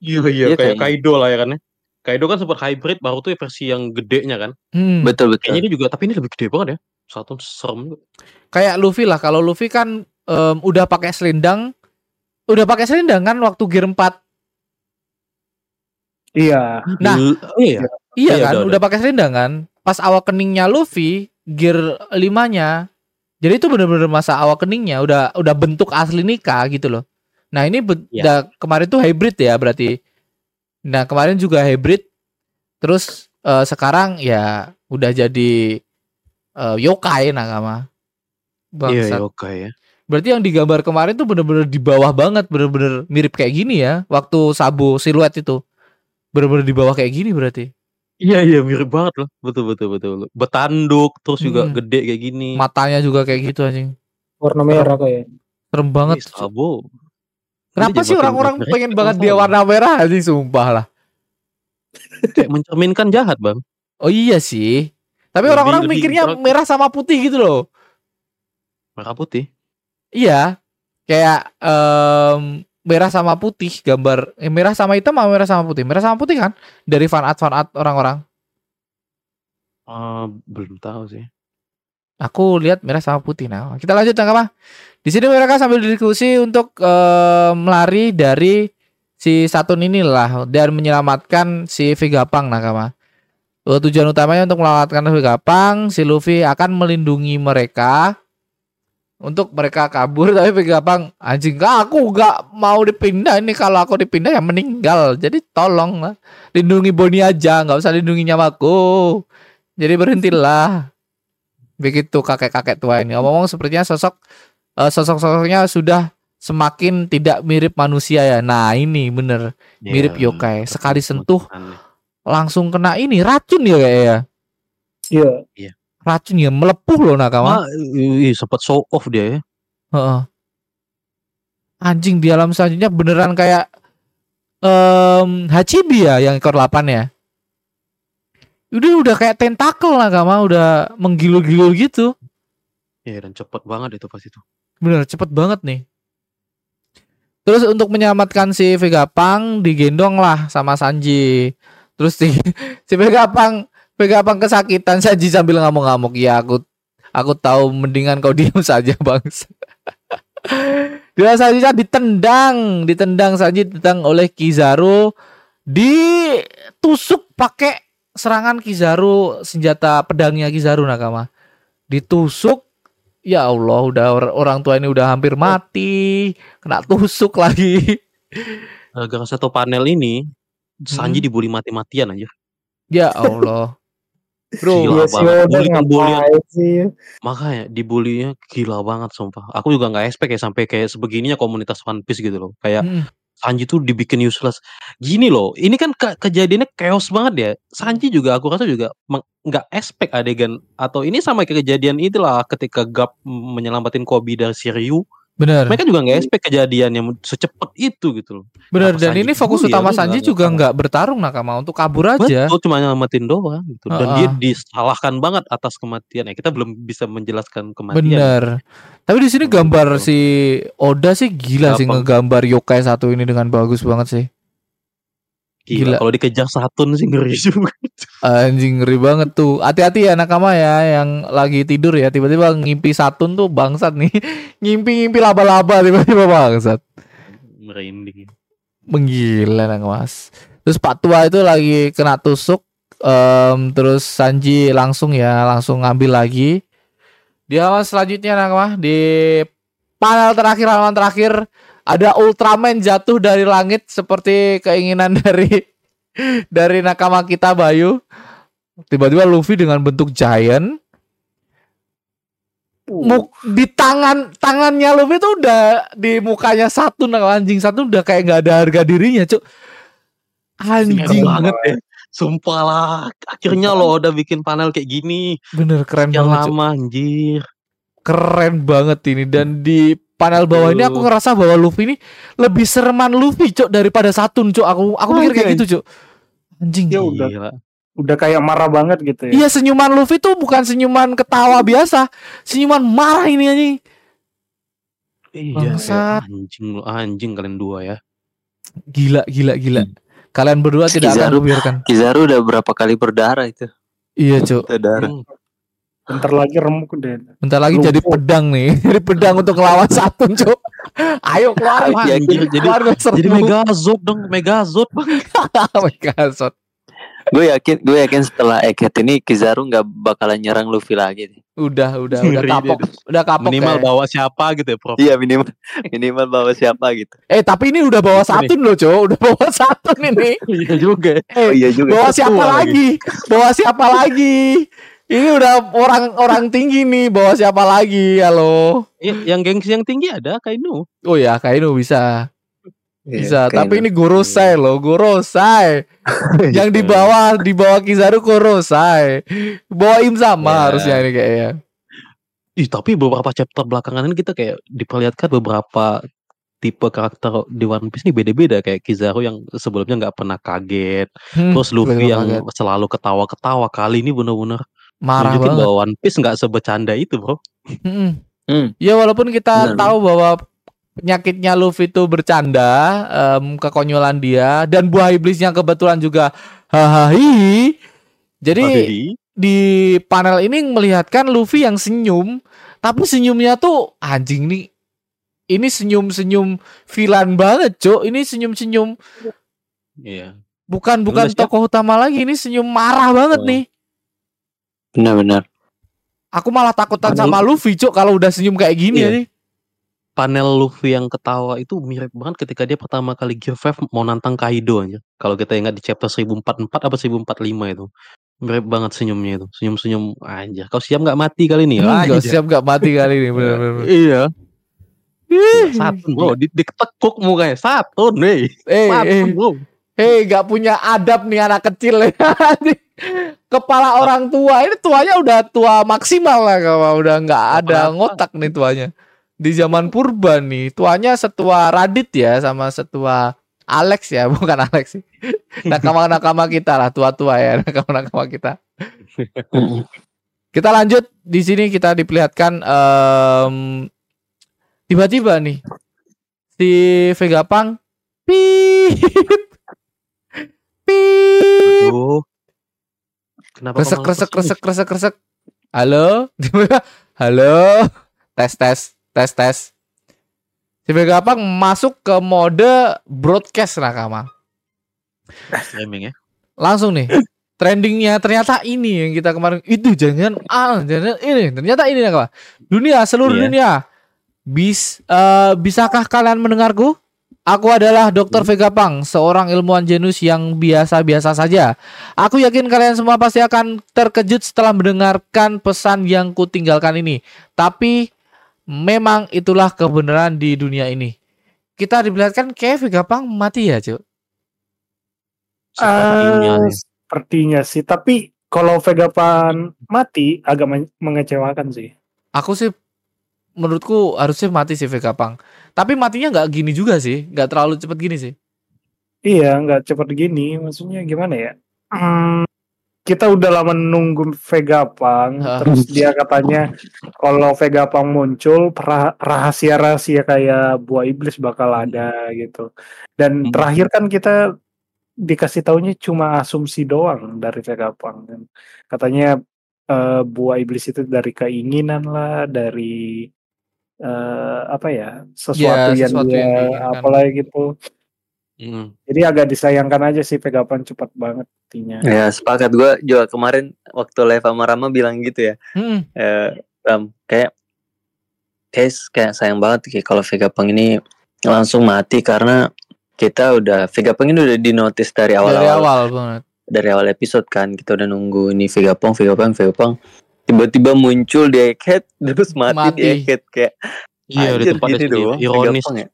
Iya iya Iya, kayak kayaknya. Kaido lah ya kan ya. Kaido kan sempat hybrid baru tuh versi yang gedenya kan. Hmm, Betul betul. Kayaknya ini juga tapi ini lebih gede banget ya. Satu serem kayak Luffy lah. Kalau Luffy kan em, udah pakai selendang, udah pakai selendang kan waktu gear 4. Iya. Nah, oh, iya. Iya Iya, kan, udah, udah, udah. pakai selendang kan. Pas awal keningnya Luffy, gear 5-nya. Jadi itu bener-bener masa awal keningnya udah udah bentuk asli Nika gitu loh. Nah, ini udah- kemarin tuh hybrid ya berarti. Nah, kemarin juga hybrid. Terus eh, sekarang ya udah jadi eh, yokai nakama. Iya, Bangsat. iya, oke ya. Berarti yang digambar kemarin tuh bener-bener di bawah banget, bener-bener mirip kayak gini ya. Waktu Sabo siluet itu. Bener-bener di bawah kayak gini berarti. Iya, iya, mirip banget loh. Betul, betul, betul. Betanduk, terus juga Hmm. gede kayak gini. Matanya juga kayak gitu anjing. Warna merah kayak. Serem banget. Ih, Sabo. Kenapa Ini sih orang-orang pengen banget dia warna merah anjing sumpah lah. Kayak mencerminkan jahat, Bang. Oh iya sih. Tapi orang-orang mikirnya merah sama putih gitu loh. Merah putih. Iya. Kayak em, merah sama putih gambar eh, merah sama hitam sama merah sama putih. Merah sama putih kan dari fan art fan art orang-orang. Eh, belum tahu sih. Aku lihat merah sama putih. Nah, kita lanjut Nakama. Di sini mereka sambil diskusi untuk eh, melari dari si Satun inilah dan menyelamatkan si Vegapunk Nakama. Eh, tujuan utamanya untuk menyelamatkan Vegapunk, si Luffy akan melindungi mereka untuk mereka kabur tapi Vegapunk anjing "Kak, aku nggak mau dipindah ini kalau aku dipindah ya meninggal jadi tolong lah lindungi Boni aja nggak usah lindungi nyawaku jadi berhentilah begitu kakek-kakek tua ini. Ngomong-ngomong sepertinya sosok eh, sosok-sosoknya sudah semakin tidak mirip manusia ya. Nah, ini bener Mirip Iya, yokai. Sekali sentuh. langsung kena ini racun ya kayak ya. Iya. Racun ya melepuh loh nakama. Ah, ih, sempat show off dia ya. Heeh. Anjing di alam selanjutnya beneran kayak em Hachibi ya yang ekor 8 ya. Udah udah kayak tentakel nakama udah menggilur-gilur gitu. Iya, dan cepet banget itu pas itu. Bener cepet banget nih. Terus untuk menyelamatkan si Vegapunk digendong lah sama Sanji. Terus si, [LAUGHS] si Vegapunk Vegapunk kesakitan Sanji sambil ngamuk-ngamuk. Ya aku aku tahu mendingan kau [LAUGHS] diam saja bang. [LAUGHS] Dia Sanji kan ditendang, ditendang Sanji ditendang oleh Kizaru, ditusuk pakai serangan Kizaru senjata pedangnya Kizaru nakama. Ditusuk Ya Allah, udah or- orang tua ini udah hampir mati, kena tusuk lagi. Gara-gara satu panel ini, Sanji Hmm. dibully mati-matian aja. Ya Allah. Bro, Gila banget. Bully sih? Makanya dibulinya gila banget sumpah. Aku juga nggak expect ya sampai kayak sebegininya komunitas One Piece gitu loh. Kayak Mm, Sanji tuh dibikin useless. Gini loh, ini kan ke- kejadiannya chaos banget ya. Sanji juga aku rasa juga nggak expect adegan atau ini sama kayak kejadian itulah ketika Gap menyelamatin Kobe dari Shiryu. Bener, Mereka juga nggak expect kejadian yang secepat itu gitu loh. Kenapa Dan Sanji ini fokus ya? utama Sanji juga nggak bertarung nakama untuk kabur aja. Betul, cuma nyelamatin doang gitu. Dan Heeh. dia disalahkan banget atas kematian. Ya kita belum bisa menjelaskan kematian. Bener. Tapi di sini Betul. gambar si Oda sih gila sih Gampang. ngegambar yokai satu ini dengan bagus banget sih. Gila, Gila. kalau dikejar Satun sih ngeri [LAUGHS] juga. Anjing ngeri banget tuh. Hati-hati ya nakama ya yang lagi tidur ya tiba-tiba ngimpi satun tuh bangsat nih. [LAUGHS] Ngimpi-ngimpi laba-laba tiba-tiba bangsat. Merinding. Menggila nang mas. Terus Pak Tua itu lagi kena tusuk. em, terus Sanji langsung ya langsung ngambil lagi. Di halaman selanjutnya nang mas di panel terakhir halaman terakhir ada Ultraman jatuh dari langit seperti keinginan [LAUGHS] dari dari nakama kita Bayu. Tiba-tiba Luffy dengan bentuk giant Muk, di tangan tangannya Luffy tuh udah di mukanya satu nah anjing satu udah kayak nggak ada harga dirinya cuk anjing banget ya. Sumpah lah. Akhirnya lo udah bikin panel kayak gini. bener keren Yang banget Cuk. lama anjir. keren banget ini dan di panel bawah ini aku ngerasa bahwa Luffy ini lebih sereman Luffy cuk daripada Satun cuk aku aku mikir kayak Oke. gitu cuk anjing Ya udah. Gila. Udah kayak marah banget gitu ya. iya senyuman Luffy tuh bukan senyuman ketawa biasa senyuman marah ini anjing Iya, anjing lo anjing kalian dua ya. gila gila gila kalian berdua tidak akan Kizaru. membiarkan Kizaru udah berapa kali berdarah itu? iya. Hmm. Bentar lagi remuk deh. Bentar lagi Lumpuh. jadi pedang nih. [LAUGHS] Jadi pedang untuk ngelawan Satun, Cuk. Ayo keluar. Wah, Wan. anjir, jadi- Keluar. Jadi Megazord dong, Megazord bang. [LAUGHS] Megazord. Gue yakin, gue yakin setelah Egghead ini Kizaru nggak bakalan nyerang Luffy lagi. nih. Udah, udah, udah Ngeri kapok. dia. Udah kapok Minimal kayak. bawa siapa gitu ya, Prof. Iya minimal, minimal bawa siapa gitu. Eh, tapi ini udah bawa Ini. Satun loh, Cuk. Udah bawa [LAUGHS] Satun ini. Iya juga. ya. Eh, Oh iya juga. bawa siapa Ketua lagi? Bawa siapa lagi? Ini udah orang-orang tinggi nih, bawa siapa lagi? Halo. Iya, yang gengsi yang tinggi ada Kainu. Oh ya, Kainu bisa. Iya, Bisa, kayak tapi ini Gorosei loh, Gorosei. [LAUGHS] yang di bawah di bawah Kizaru Gorosei. Bawa Im sama Ya. harusnya ini kayaknya. Ih, tapi beberapa chapter belakangan ini kita kayak diperlihatkan beberapa tipe karakter di One Piece ini beda-beda kayak Kizaru yang sebelumnya nggak pernah kaget, Hmm, terus Luffy yang banget. selalu ketawa-ketawa kali ini bener-bener marah nunjukin banget. bahwa One Piece nggak sebecanda itu bro. Mm-mm. Hmm. Ya walaupun kita Benar. tahu bahwa penyakitnya Luffy itu bercanda, em, kekonyolan dia dan buah iblisnya kebetulan juga hahaha. Jadi Jadi di panel ini melihatkan Luffy yang senyum, tapi senyumnya tuh anjing nih. Ini senyum-senyum villain banget, Cok. Ini senyum-senyum iya. bukan bukan ya? tokoh utama lagi, ini senyum marah banget Oh. nih. Benar-benar. Aku malah takutan Padahal- sama Luffy, Cok, kalau udah senyum kayak gini Iya. nih. Panel Luffy yang ketawa itu mirip banget ketika dia pertama kali Gear 5 mau nantang Kaido aja. Kalau kita ingat di chapter 1044 apa 1045 itu. Mirip banget senyumnya itu. Senyum-senyum aja. Kau siap nggak mati kali ini? Hmm, Anjay. siap gak mati kali ini bener-bener. Iya. Satu bro, di, diketekuk mukanya satu nih. Eh, Satu eh, bro. Hei, gak punya adab nih anak kecil ya. [LAUGHS] Kepala orang tua ini tuanya udah tua maksimal lah kalau udah nggak ada ngotak nih tuanya. Di zaman purba nih, tuanya setua Radit ya sama setua Alex ya, [LAUGHS] bukan Alex sih. Nakama-nakama kita lah, tua-tua ya, [LAUGHS] nakama-nakama kita. Kita lanjut di sini kita diperlihatkan em, tiba-tiba nih si Vegapunk pip pip Aduh. Kenapa kresek ke sini? kresek kresek kresek halo? [LAUGHS] Halo? Tes tes tes tes. Si Vegapunk masuk ke mode broadcast nakama. Streaming ya. langsung nih. Trendingnya ternyata ini yang kita kemarin. Itu jangan ah jangan ini. Ternyata ini nakama. Dunia seluruh Iya. dunia. Bis eh, bisakah kalian mendengarku Aku adalah Dr. Vegapunk, seorang ilmuwan jenius yang biasa-biasa saja. Aku yakin kalian semua pasti akan terkejut setelah mendengarkan pesan yang kutinggalkan ini. Tapi memang itulah kebenaran di dunia ini. Kita diperlihatkan kayak Vegapunk mati ya, Cuk. Sepertinya nih. sepertinya sih. Tapi kalau Vegapan mati agak men- mengecewakan sih. Aku sih menurutku harusnya mati sih Vegapunk. Tapi matinya nggak gini juga sih, nggak terlalu cepet gini sih. Iya, nggak cepat gini. Maksudnya gimana ya? Hmm, kita udah lama nunggu Vegapunk, Hah. terus dia katanya kalau Vegapunk muncul pra- rahasia-rahasia kayak buah iblis bakal ada gitu. Dan Hmm. terakhir kan kita dikasih taunya cuma asumsi doang dari Vegapunk kan. Katanya eh, buah iblis itu dari keinginan lah, dari eh, apa ya sesuatu yang sesuatu dia yang apalah gitu. Mm. Jadi agak disayangkan aja sih Vegapunk cepat banget matinya. Ya sepakat gue juga kemarin waktu live sama Rama bilang gitu ya. Hmm. Eh, Ram kayak kayak kayak sayang banget kayak kalau Vegapunk ini langsung mati karena kita udah Vegapunk ini udah dinotis dari Dari awal-awal awal banget. dari awal episode kan kita udah nunggu ini Vegapunk Vegapunk Vegapunk tiba-tiba muncul di Egghead [LAUGHS] terus mati, Mati. di Egghead kayak Iya, udah tempatnya gini sendiri. doang Ironis. Ya.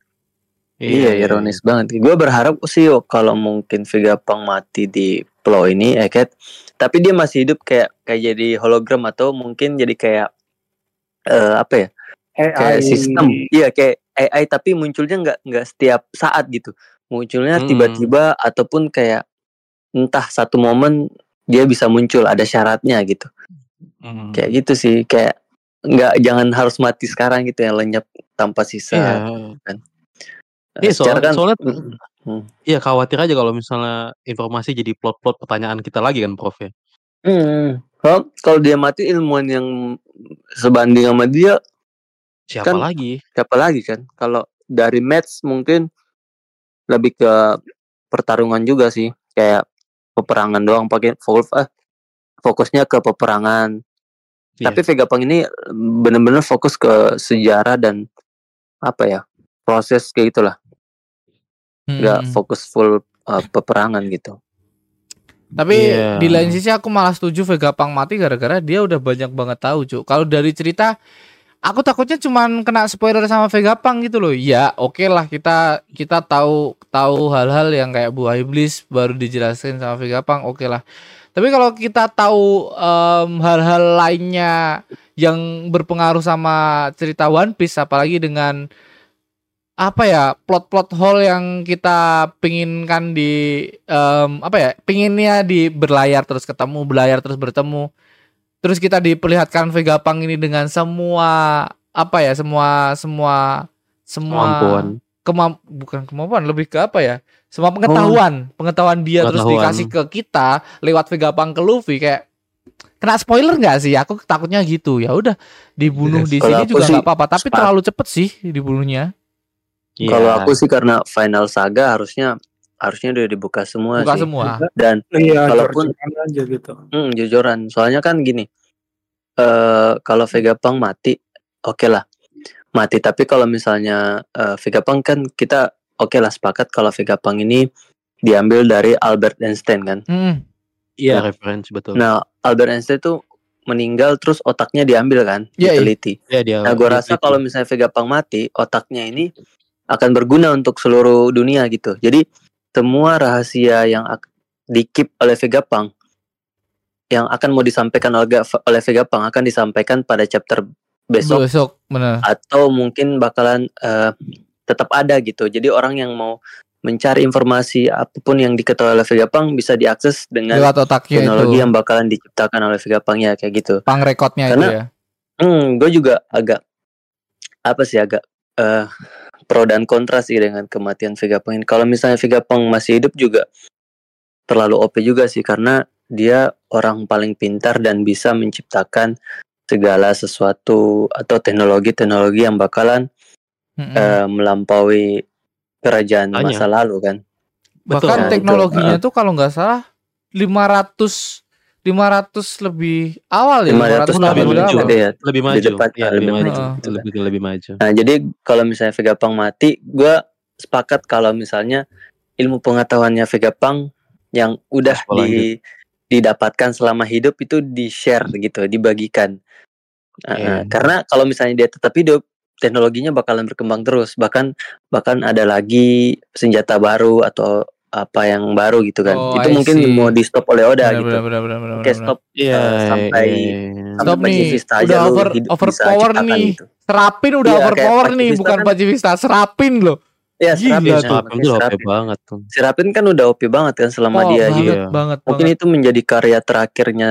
Iya, ironis banget. Gue berharap sih oh, kalau mungkin Vegapunk mati di pulau ini, Egghead, tapi dia masih hidup kayak kayak jadi hologram atau mungkin jadi kayak eh apa ya? Kayak AI. sistem. Iya, kayak AI tapi munculnya nggak nggak setiap saat gitu. Munculnya tiba-tiba ataupun kayak entah satu momen dia bisa muncul ada syaratnya gitu. Mm. Kayak gitu sih, kayak nggak jangan harus mati sekarang gitu ya lenyap tanpa sisa. Iya. Eh, Iya, secara soalnya, kan- soalnya Mm. iya khawatir aja kalau misalnya informasi jadi plot-plot pertanyaan kita lagi kan, Prof ya. Hmm. Kalau kalau dia mati ilmuwan yang sebanding sama dia Siapa Kan- lagi? siapa lagi kan? Kalau dari match mungkin lebih ke pertarungan juga sih, kayak peperangan doang pakai Wolf ah fokusnya ke peperangan. Iya. Tapi Vegapunk ini bener-bener fokus ke sejarah dan apa ya proses kayak gitulah, nggak Hmm. fokus full uh, peperangan gitu. Tapi Iya. di lain sisi aku malah setuju Vegapunk mati gara-gara dia udah banyak banget tahu, Cuk. Kalau dari cerita aku takutnya cuman kena spoiler sama Vegapunk gitu loh. Ya, oke lah kita kita tahu tahu hal-hal yang kayak buah iblis baru dijelaskan sama Vegapunk, oke lah. Tapi kalau kita tahu em, hal-hal lainnya yang berpengaruh sama cerita One Piece apalagi dengan apa ya plot-plot hole yang kita pinginkan di em, apa ya pinginnya di berlayar terus ketemu berlayar terus bertemu terus kita diperlihatkan Vegapunk ini dengan semua apa ya semua semua semua Kemampuan. Kemam bukan kemampuan lebih ke apa ya semua pengetahuan pengetahuan dia terus Pengetahuan. dikasih ke kita lewat Vegapunk ke Luffy kayak kena spoiler nggak sih aku takutnya gitu ya udah dibunuh di Kalau sini juga nggak apa-apa tapi terlalu cepet sih dibunuhnya Iya. Kalau aku sih karena final saga harusnya harusnya udah dibuka semua buka sih. semua Dan Iya, Kalaupun- jor-joran aja gitu. hmm, jujuran, soalnya kan gini. eh kalau Vegapunk mati, oke lah. Mati, tapi kalau misalnya eh, Vegapunk kan kita oke lah sepakat kalau Vegapunk ini diambil dari Albert Einstein kan. Hmm, Iya, referensi betul. Nah, Albert Einstein tuh meninggal terus otaknya diambil kan, Iya, iya. diteliti. Iya, dia. Nah, gue rasa kalau misalnya Vegapunk mati, otaknya ini akan berguna untuk seluruh dunia gitu. Jadi semua rahasia yang di-keep oleh Vegapunk yang akan mau disampaikan oleh, oleh Vegapunk akan disampaikan pada chapter besok besok bener atau mungkin bakalan eh, tetap ada gitu. Jadi orang yang mau mencari informasi apa pun yang diketahui oleh Vegapunk bisa diakses dengan lewat otaknya teknologi itu yang bakalan diciptakan oleh Vegapunk ya kayak gitu. pang rekodnya itu Karena- ya Hmm, gue juga agak apa sih agak eh pro dan kontra sih dengan kematian Vegapunk. Kalau misalnya Vegapunk masih hidup juga terlalu OP juga sih karena dia orang paling pintar dan bisa menciptakan segala sesuatu atau teknologi-teknologi yang bakalan Mm-mm. eh, melampaui kerajaan Tanya. masa lalu kan. Betul. bahkan Nah, itu, teknologinya tuh kalau nggak salah 500 500 lebih awal ya 500 500 tahun lebih maju. awal. ya. lebih maju. depan, Iya, lebih lebih maju. maju. Itu lebih lebih maju. Nah, jadi kalau misalnya Vegapunk mati, gue sepakat kalau misalnya ilmu pengetahuannya Vegapunk yang udah Sekolah di, didapatkan selama hidup itu di-share gitu, dibagikan. Uh, Iya. uh, Karena kalau misalnya dia tetap hidup, teknologinya bakalan berkembang terus. Bahkan bahkan ada lagi senjata baru atau apa yang baru gitu kan. Oh, itu I mungkin see. mau di stop oleh Oda Benar, gitu. benar, benar, benar, Oke, stop Iya, Eh, sampai- iya, iya. Stop sampai nih, udah over hidup- overpower nih. gitu. Serapin udah Iya, kayak overpower nih, bukan kan- Pacifista, serapin loh. Ya, Gila Serapin, tuh. ya, Serapin itu OP banget tuh. Serapin kan udah OP banget kan selama Oh, dia banget, hidup. Iya. banget, mungkin banget. itu menjadi karya terakhirnya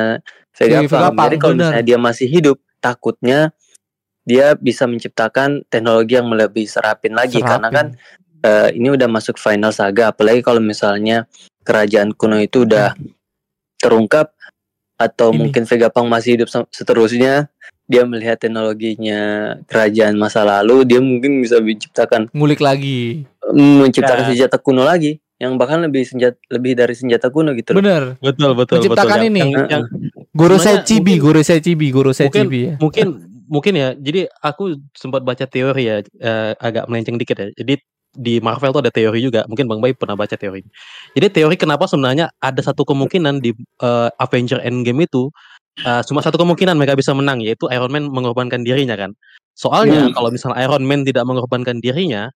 Vegapunk. Vegapunk, Jadi kalau misalnya dia masih hidup, takutnya dia bisa menciptakan teknologi yang lebih serapin lagi karena Serapin. kan eh, ini udah masuk final saga. Apalagi kalau misalnya kerajaan kuno itu udah terungkap atau Ini. mungkin Vegapunk masih hidup seterusnya, dia melihat teknologinya kerajaan masa lalu, dia mungkin bisa menciptakan ngulik lagi. menciptakan Ya. senjata kuno lagi yang bahkan lebih senjata lebih dari senjata kuno gitu loh. Bener. Betul, betul, Menciptakan betul. ini. Yang, yang, Guru saya cibi, guru saya cibi, guru saya mungkin- cibi ya. mungkin mungkin ya jadi aku sempat baca teori ya eh, agak melenceng dikit ya jadi di Marvel tuh ada teori juga. Mungkin Bang Bay pernah baca teori. Jadi teori kenapa sebenarnya ada satu kemungkinan di eh, Avenger Endgame itu eh, cuma satu kemungkinan mereka bisa menang yaitu Iron Man mengorbankan dirinya kan? Soalnya Hmm. kalau misalnya Iron Man tidak mengorbankan dirinya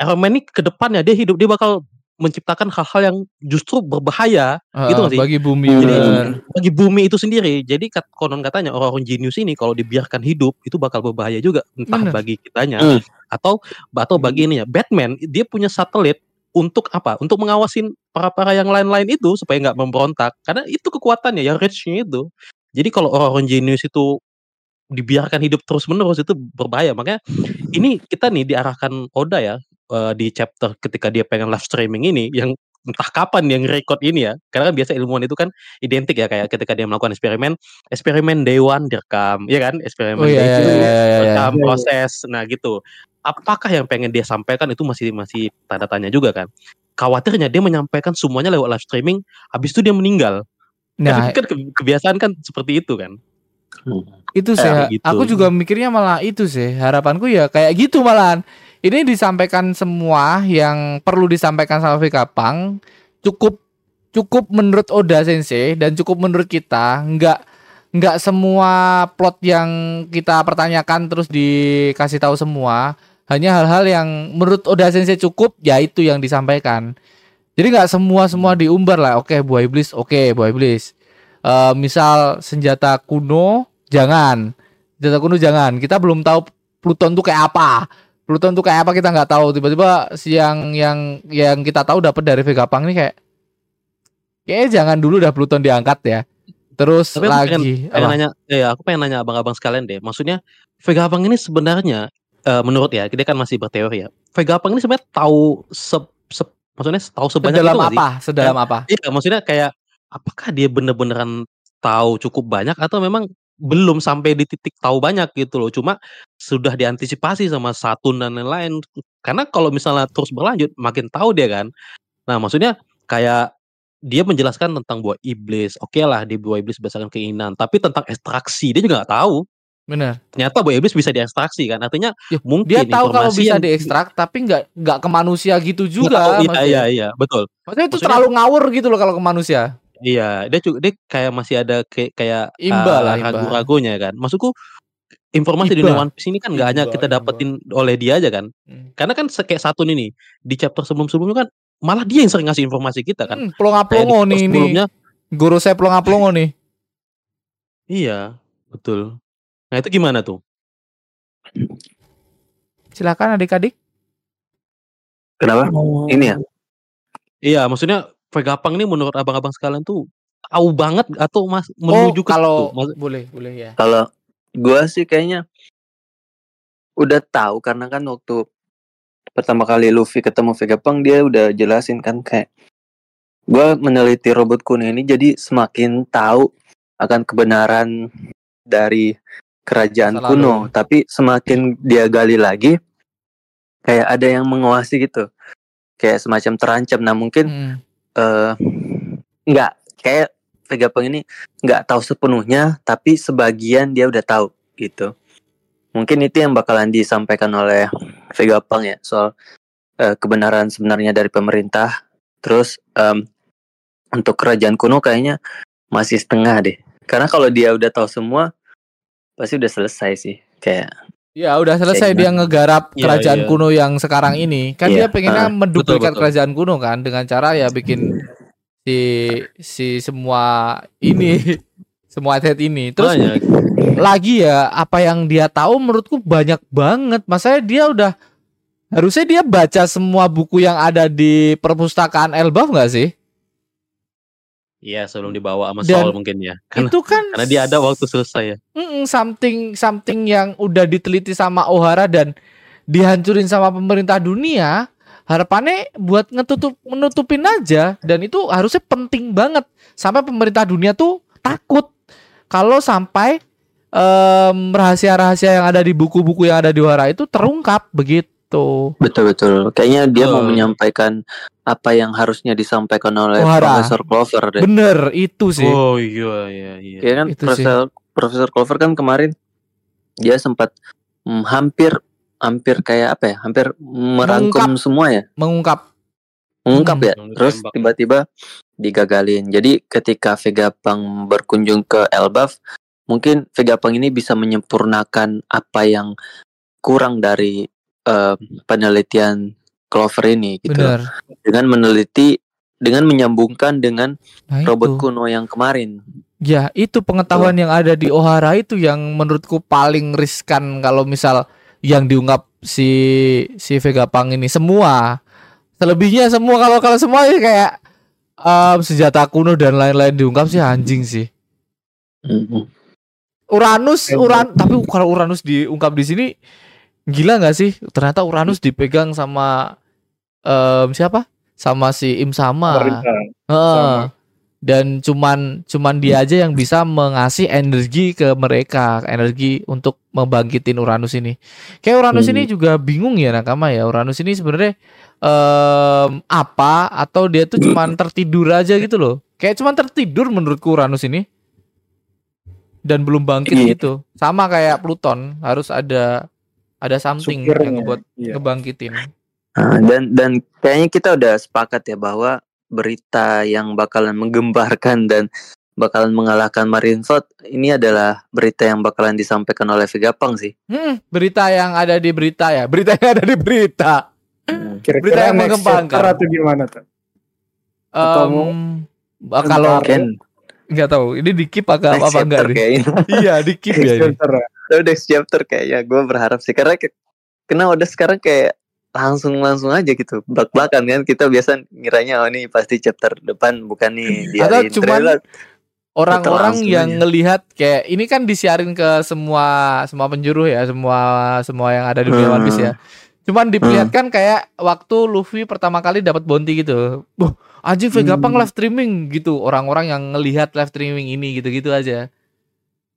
Iron Man ini ke depannya dia hidup dia bakal menciptakan hal-hal yang justru berbahaya Gitu Heeh, nggak sih? bagi bumi Hmm. Jadi bener. bagi bumi itu sendiri. Jadi kat- konon katanya orang-orang jenius ini kalau dibiarkan hidup itu bakal berbahaya juga entah Bener. bagi kitanya Hmm. atau atau bagi ini ya. Batman dia punya satelit untuk apa? Untuk mengawasin para-para yang lain-lain itu supaya nggak memberontak. Karena itu kekuatannya ya reach-nya itu. Jadi kalau orang-orang jenius itu dibiarkan hidup terus-menerus itu berbahaya. Makanya ini kita nih diarahkan Oda ya eh, di chapter ketika dia pengen live streaming ini yang entah kapan yang record ini ya karena kan biasa ilmuwan itu kan identik ya kayak ketika dia melakukan eksperimen eksperimen day one direkam ya kan eksperimen Oh iya day iya two iya iya. iya. rekam Iya, iya. proses nah gitu apakah yang pengen dia sampaikan itu masih masih tanda tanya juga kan khawatirnya dia menyampaikan semuanya lewat live streaming habis itu dia meninggal Nah, kan ke- kebiasaan kan seperti itu kan itu Eh, saya gitu. aku juga mikirnya malah itu sih harapanku ya kayak gitu malahan ini disampaikan semua yang perlu disampaikan sama Vegapunk cukup cukup menurut Oda Sensei dan cukup menurut kita nggak nggak semua plot yang kita pertanyakan terus dikasih tahu semua. Hanya hal-hal yang menurut Oda Sensei cukup ya itu yang disampaikan. Jadi nggak semua semua diumbar lah. Oke buah iblis oke buah iblis. Eh, misal senjata kuno jangan. Senjata kuno jangan. Kita belum tahu Pluton tuh kayak apa Pluton tuh kayak apa kita nggak tahu tiba-tiba si yang yang kita tahu dapat dari Vegapunk ini kayak kayaknya jangan dulu dah Pluton diangkat ya terus Tapi lagi pengen, pengen apa? nanya, ya aku pengen nanya abang-abang sekalian deh. Maksudnya Vegapunk ini sebenarnya eh, menurut ya, dia kan masih berteori ya. Vegapunk ini sebenarnya tahu se, se- maksudnya tahu sebanyak sedalam itu nggak sih? apa sedalam apa Iya, maksudnya kayak apakah dia bener-beneran tahu cukup banyak atau memang belum sampai di titik tahu banyak gitu loh. Cuma sudah diantisipasi sama Satun dan lain-lain. Karena kalau misalnya terus berlanjut makin tahu dia kan. Nah, maksudnya kayak dia menjelaskan tentang buah iblis. Oke lah, di buah iblis berdasarkan keinginan. Tapi tentang ekstraksi dia juga nggak tahu. bener Ternyata buah iblis bisa diekstraksi kan. Artinya Ya, mungkin dia tahu kalau bisa yang- diekstrak tapi nggak nggak ke manusia gitu juga tahu. Iya, iya, iya, betul. Maksudnya itu Maksudnya- terlalu ngawur gitu loh kalau ke manusia Iya, dia juga dia kayak masih ada kayak kayak Imba lah, imba. ragu-ragunya kan. Maksudku informasi di Iba. One Piece ini kan nggak hanya Imba, kita imba. dapetin oleh dia aja kan. Hmm. Karena kan kayak satu ini di chapter sebelum-sebelumnya kan malah dia yang sering ngasih informasi kita kan. Hmm, plonga-plongo nih nih sebelumnya guru saya plonga-plongo nih iya, betul. Nah, itu gimana tuh? silakan adik-adik Kenapa? Ini ya? Iya, maksudnya Vegapunk ini menurut abang-abang sekalian tuh tahu banget atau mas menuju oh ke kalau situ? Maksud- boleh boleh ya Kalau gua sih kayaknya udah tahu karena kan waktu pertama kali Luffy ketemu Vegapunk dia udah jelasin kan kayak gua meneliti robot kuno ini jadi semakin tahu akan kebenaran dari kerajaan Masa kuno, tapi semakin dia gali lagi kayak ada yang menguasai gitu. Kayak semacam terancam. Nah, mungkin Hmm. Eh nggak kayak Vegapunk ini nggak tahu sepenuhnya tapi sebagian dia udah tahu gitu. Mungkin itu yang bakalan disampaikan oleh Vegapunk ya soal eh, kebenaran sebenarnya dari pemerintah. Terus em, untuk kerajaan kuno kayaknya masih setengah deh. Karena kalau dia udah tahu semua pasti udah selesai sih kayak Ya udah selesai dia ngegarap Iya, kerajaan iya. kuno yang sekarang ini. Kan dia Iya, pengennya ah, menduplikat betul, betul. kerajaan kuno kan dengan cara ya bikin si si semua ini [LAUGHS] semua atlet ini. Terus Makanya, lagi ya apa yang dia tahu menurutku banyak banget. Masanya dia udah harusnya dia baca semua buku yang ada di perpustakaan Elbaf nggak sih? Iya, sebelum dibawa sama Dan Saul mungkin ya. Karena, Itu kan karena dia ada waktu selesai ya. Something something yang udah diteliti sama Ohara dan dihancurin sama pemerintah dunia harapannya buat ngetutup menutupin aja dan itu harusnya penting banget sampai pemerintah dunia tuh takut kalau sampai em, rahasia-rahasia yang ada di buku-buku yang ada di Ohara itu terungkap begitu betul betul kayaknya dia mau Betul. menyampaikan apa yang harusnya disampaikan oleh Wara. Profesor Clover deh bener itu sih Oh iya iya iya. Ya kan Itu sih. Profesor Profesor Clover kan kemarin dia sempat mm, hampir hampir kayak apa ya? Hampir merangkum semua ya, mengungkap mengungkap Hmm. ya. Terus tiba-tiba digagalin. Jadi ketika Vegapunk berkunjung ke Elbaf, mungkin Vegapunk ini bisa menyempurnakan apa yang kurang dari eh, penelitian Clover ini gitu. bener Dengan meneliti dengan menyambungkan dengan nah robot itu kuno yang kemarin. Ya, itu pengetahuan yang ada di Ohara itu yang menurutku paling riskan kalau misal yang diungkap si si Vegapunk ini semua. Selebihnya semua kalau kalau semua ya kayak em, senjata kuno dan lain-lain diungkap sih anjing sih. Mm-mm. Uranus, Uran tapi kalau Uranus diungkap di sini gila nggak sih? Ternyata Uranus dipegang sama em, siapa? Sama si Im sama. Dan cuman cuman dia aja yang bisa mengasih energi ke mereka, energi untuk membangkitin Uranus ini. Kayak Uranus Hmm. ini juga bingung ya nakama ya. Uranus ini sebenarnya em, apa atau dia tuh cuman [CLEARS THROAT] tertidur aja gitu loh. Kayak cuman tertidur menurutku Uranus ini. Dan belum bangkit Iya. gitu. Sama kayak Pluton, harus ada ada something yang Supirnya. ngebuat Iya. ngebangkitin. Nah, dan dan kayaknya kita udah sepakat ya bahwa berita yang bakalan menggembarkan dan bakalan mengalahkan Marineford ini adalah berita yang bakalan disampaikan oleh Vegapunk sih. Hmm, berita yang ada di berita ya. Berita yang ada di berita. Hmm. Berita Kira-kira yang next mengembangkan. atau gimana tuh? Atau Em, mau- bah, kalau Mungkin nggak tahu ini di keep agak next apa enggak nih? [LAUGHS] Iya, di keep ya ini. ya? Tapi next chapter kayaknya gue berharap sih karena ke- kena udah sekarang kayak langsung langsung aja gitu belak belakan kan kita biasa ngiranya oh ini pasti chapter depan bukan nih di Atau cuman trailer. Orang-orang yang aja. ngelihat kayak ini kan disiarin ke semua semua penjuru ya, semua semua yang ada di dunia One Piece ya. Cuman diperlihatkan kayak waktu Luffy pertama kali dapat bounty gitu. Anjing Vegapunk Hmm. live streaming gitu. Orang-orang yang ngelihat live streaming ini gitu-gitu aja.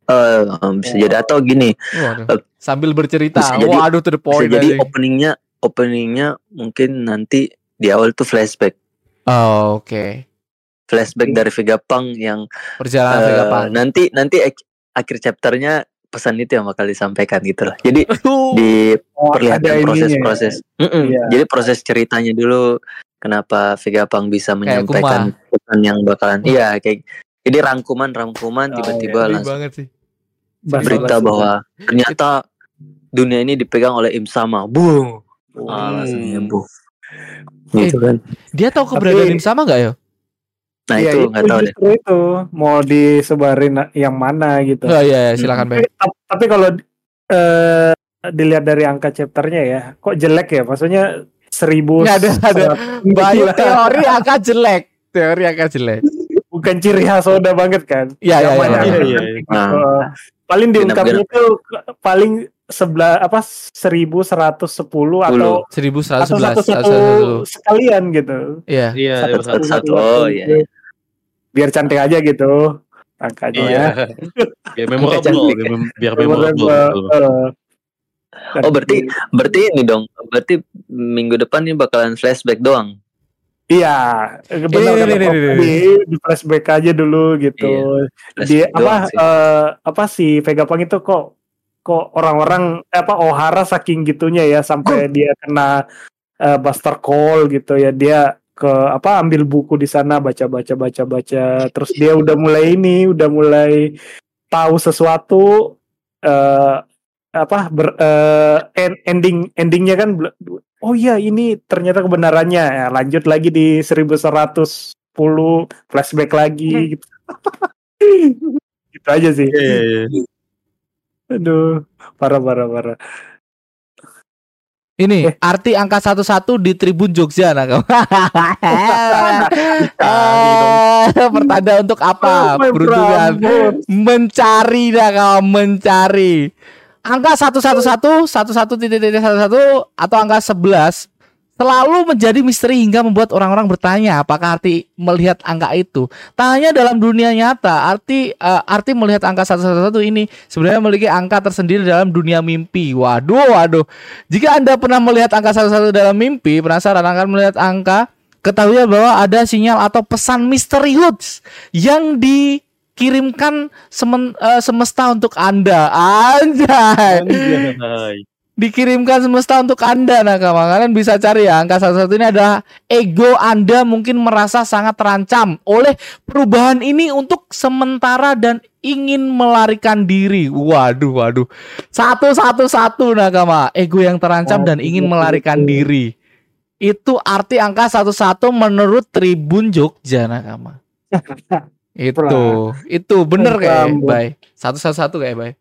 Eh, bisa jadi atau gini Waduh. Sambil bercerita. Bisa jadi- Waduh to the bisa point jadi anjing. openingnya openingnya mungkin nanti di awal tuh flashback Oh, oke. flashback dari Vegapunk yang Perjalanan eh, Vegapunk. nanti nanti ak- akhir chapternya pesan itu yang bakal disampaikan gitu lah jadi [LAUGHS] Aduh. Oh, diperlihatkan ininya ya. proses-proses Mm-mm. Iya. jadi proses ceritanya dulu kenapa Vegapunk bisa Kayak menyampaikan pesan yang bakalan Wah. iya kayak jadi rangkuman rangkuman Oh, tiba-tiba Ngeri langsung banget sih. Bahasa berita basi. bahwa ternyata dunia ini dipegang oleh Im Sama bu Hmm. ah, langsung Eh, gitu kan Dia tahu keberadaan Tapi- Im sama nggak ya? nah Iya, itu nggak tahu deh itu mau disebarin yang mana gitu. Oh iya, iya, silakan Bay. Tapi, tapi kalau eh, dilihat dari angka chapternya ya, kok jelek ya? Maksudnya seribu. Nggak ada, ada. Bayu Gila. teori akan jelek. Teori akan jelek. bukan ciri khas Oda banget kan? Iya, iya, mana iya. Iya, kan? iya, Nah. Paling diungkapnya itu paling sebelah apa 1110 atau Seribu atau seratus sebelas. sekalian gitu. Iya. Iya, benar. Satu-satu. Oh, iya, iya. Biar cantik aja gitu angkanya. Iya. [LAUGHS] Biar memorable, biar, mem- biar Memorable, memorable. eh. Oh berarti berarti ini dong berarti minggu depan nih bakalan flashback doang. Iya, benar Ini, ini, Prof ini, ini. tadi, di flashback aja dulu gitu. Di Flashback apa sih. eh, apa si Vegapunk itu kok kok orang-orang eh, apa Ohara saking gitunya ya sampai dia kena eh, Buster Call gitu ya dia ke apa ambil buku di sana baca baca baca baca terus dia udah mulai ini udah mulai tahu sesuatu eh apa ber, eh, end- ending endingnya kan oh iya ini ternyata kebenarannya ya, lanjut lagi di 1110 flashback lagi gitu. [LAUGHS] gitu aja sih Iya, iya, iya. aduh parah parah parah Ini Eh. arti angka satu satu di Tribun Jogja nah kamu. [LAUGHS] Dicari Pertanda untuk apa? Oh Prambors. mencari dah kau mencari. Angka satu satu satu satu satu titik titik satu satu atau angka sebelas selalu menjadi misteri hingga membuat orang-orang bertanya apakah arti melihat angka itu. Tanya dalam dunia nyata, arti eh, arti melihat angka 111 ini sebenarnya memiliki angka tersendiri dalam dunia mimpi. Waduh, waduh. Jika Anda pernah melihat angka 11 dalam mimpi, penasaran akan melihat angka, ketahui bahwa ada sinyal atau pesan misterius yang dikirimkan semen- eh, semesta untuk Anda. Anjay Anjay. dikirimkan semesta untuk Anda nakama. Kalian bisa cari ya angka satu satu ini adalah ego Anda mungkin merasa sangat terancam oleh perubahan ini untuk sementara dan ingin melarikan diri. Waduh, waduh. Satu satu satu nakama. Ego yang terancam dan ingin melarikan diri. Itu arti angka satu satu menurut Tribun Jogja nakama. [LAUGHS] itu, itu bener kayak bay. Satu satu satu kayak bay.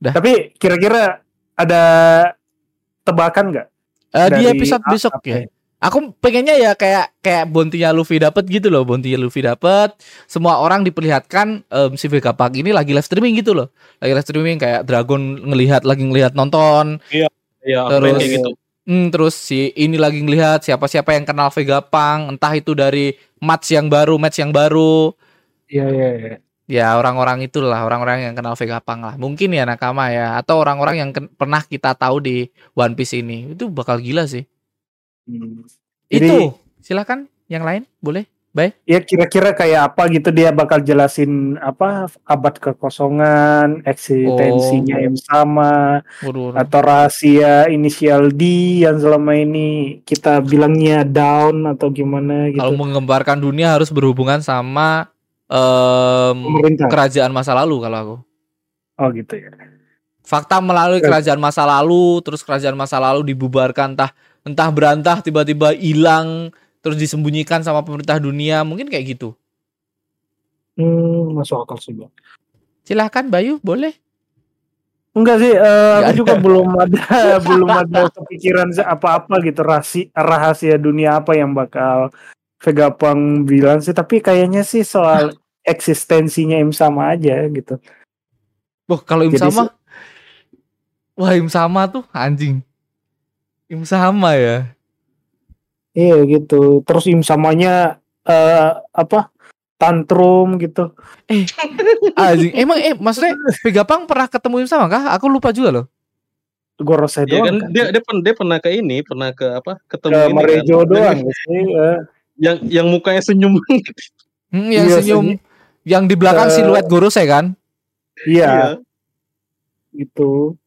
tapi kira-kira ada tebakan nggak Eh, di episode A- besok ya. Aku pengennya ya kayak kayak bontinya Luffy dapat gitu loh, bontinya Luffy dapat. Semua orang diperlihatkan em, si Vegapunk ini lagi live streaming gitu loh. Lagi live streaming kayak Dragon ngelihat lagi ngelihat nonton. Iya, aku Terus- kayak gitu. Hmm, terus si ini lagi ngelihat siapa-siapa yang kenal Vegapunk, entah itu dari match yang baru, match yang baru. iya iya iya Ya orang-orang itulah orang-orang yang kenal Vegapunk lah. Mungkin ya nakama ya atau orang-orang yang pernah kita tahu di One Piece ini. Itu bakal gila sih. Hmm. Jadi- Itu silakan yang lain boleh. Ya kira-kira kayak apa gitu dia bakal jelasin apa abad kekosongan, eksistensinya Oh. yang sama, Waduh, atau rahasia inisial D yang selama ini kita bilangnya down atau gimana Kalau gitu. menggembarkan dunia harus berhubungan sama Pemerintah. kerajaan masa lalu kalau aku. Oh gitu ya. Fakta melalui kerajaan masa lalu, terus kerajaan masa lalu dibubarkan entah entah berantah tiba-tiba hilang terus disembunyikan sama pemerintah dunia, mungkin kayak gitu. Hmm, masuk akal sih, Bang. Silahkan Bayu, boleh. Enggak sih, Nggak aku juga belum ada [LAUGHS] belum ada kepikiran apa-apa gitu rahasia rahasia dunia apa yang bakal Vegapunk bilang sih, tapi kayaknya sih soal eksistensinya Im sama aja gitu. Wah, kalau Im Jadi sama Wah, Im sama tuh anjing. Im sama ya. Iya gitu. Terus Im samanya eh apa? Tantrum gitu. Anjing. Emang eh maksudnya Vegapunk pernah ketemu Im sama kah? Aku lupa juga loh. Gorosei Iya kan doang kan. dia dia pernah dia pernah ke ini, pernah ke apa? Ketemu Ke ini Marejo kan. doang sih. eh. Yang yang mukanya senyum. Hmm, yang Iya, senyum yang di belakang Eh, siluet Gorosei kan? Iya, gitu.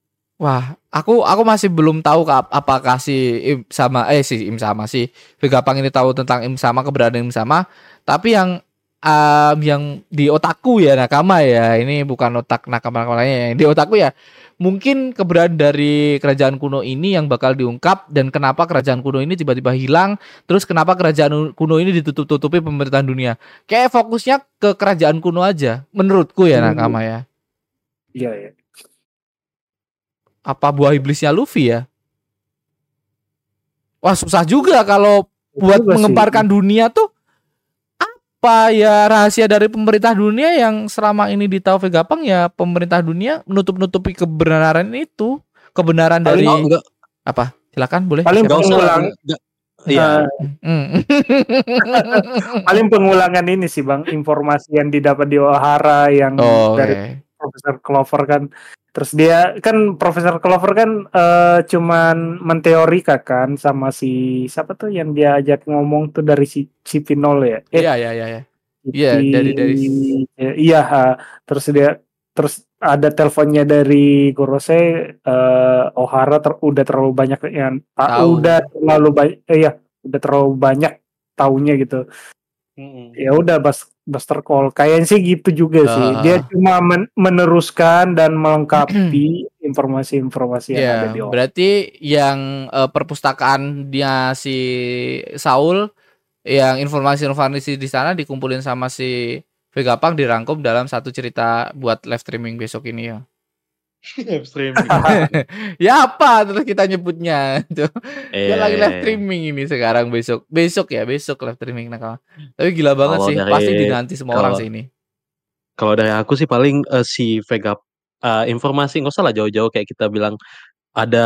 Wah, aku aku masih belum tahu kap- apakah si Im sama eh si Im sama si Vegapunk ini tahu tentang Im sama keberadaan Im sama, tapi yang um, yang di otakku ya nakama ya, ini bukan otak nakama-nakama lainnya yang di otakku ya. Mungkin keberadaan dari kerajaan kuno ini yang bakal diungkap dan kenapa kerajaan kuno ini tiba-tiba hilang, terus kenapa kerajaan kuno ini ditutup-tutupi pemerintahan dunia. Kayak fokusnya ke kerajaan kuno aja, menurutku ya Hmm. nakama ya. Iya ya. Apa buah iblisnya Luffy ya? Wah susah juga kalau buat Juga sih. mengembarkan dunia tuh apa ya rahasia dari pemerintah dunia yang selama ini ditahu Vegapunk ya pemerintah dunia menutup-nutupi kebenaran itu kebenaran dari Oh, enggak, apa silakan boleh Paling siapa? Pengulang. Iya. Eh, Hmm. [LAUGHS] paling pengulangan ini sih bang informasi yang didapat di Ohara yang oh, dari oke. Profesor Clover kan terus dia kan Profesor Clover kan eh, cuman menteorika kan sama si siapa tuh yang dia ajak ngomong tuh dari si si Pinol ya eh iya iya iya iya. iya, dari- dari- iya ha. terus dia terus ada teleponnya dari Gorosei eh, Ohara ter- udah terlalu banyak yang Tahu. udah terlalu banyak eh, ya udah terlalu banyak taunya gitu Mm-mm. ya udah bas Buster Call kayaknya sih gitu juga sih Ah. dia cuma men- meneruskan dan melengkapi [CLEARS THROAT] informasi-informasi yang Ya, ada di berarti yang eh, perpustakaan dia si Saul yang informasi-informasi di sana dikumpulin sama si Vegapunk dirangkum dalam satu cerita buat live streaming besok ini ya. [LAUGHS] Upstream. [LAUGHS] ya apa terus kita nyebutnya? [LAUGHS] Tuh, Dia Iya, lagi live streaming ini sekarang besok. Besok ya, besok live streaming nakal. Tapi gila banget Kalau sih, dari- pasti dinanti semua orang kalau- sih ini. Kalau dari aku sih paling eh, si Vega eh, informasi nggak usah lah jauh-jauh kayak kita bilang ada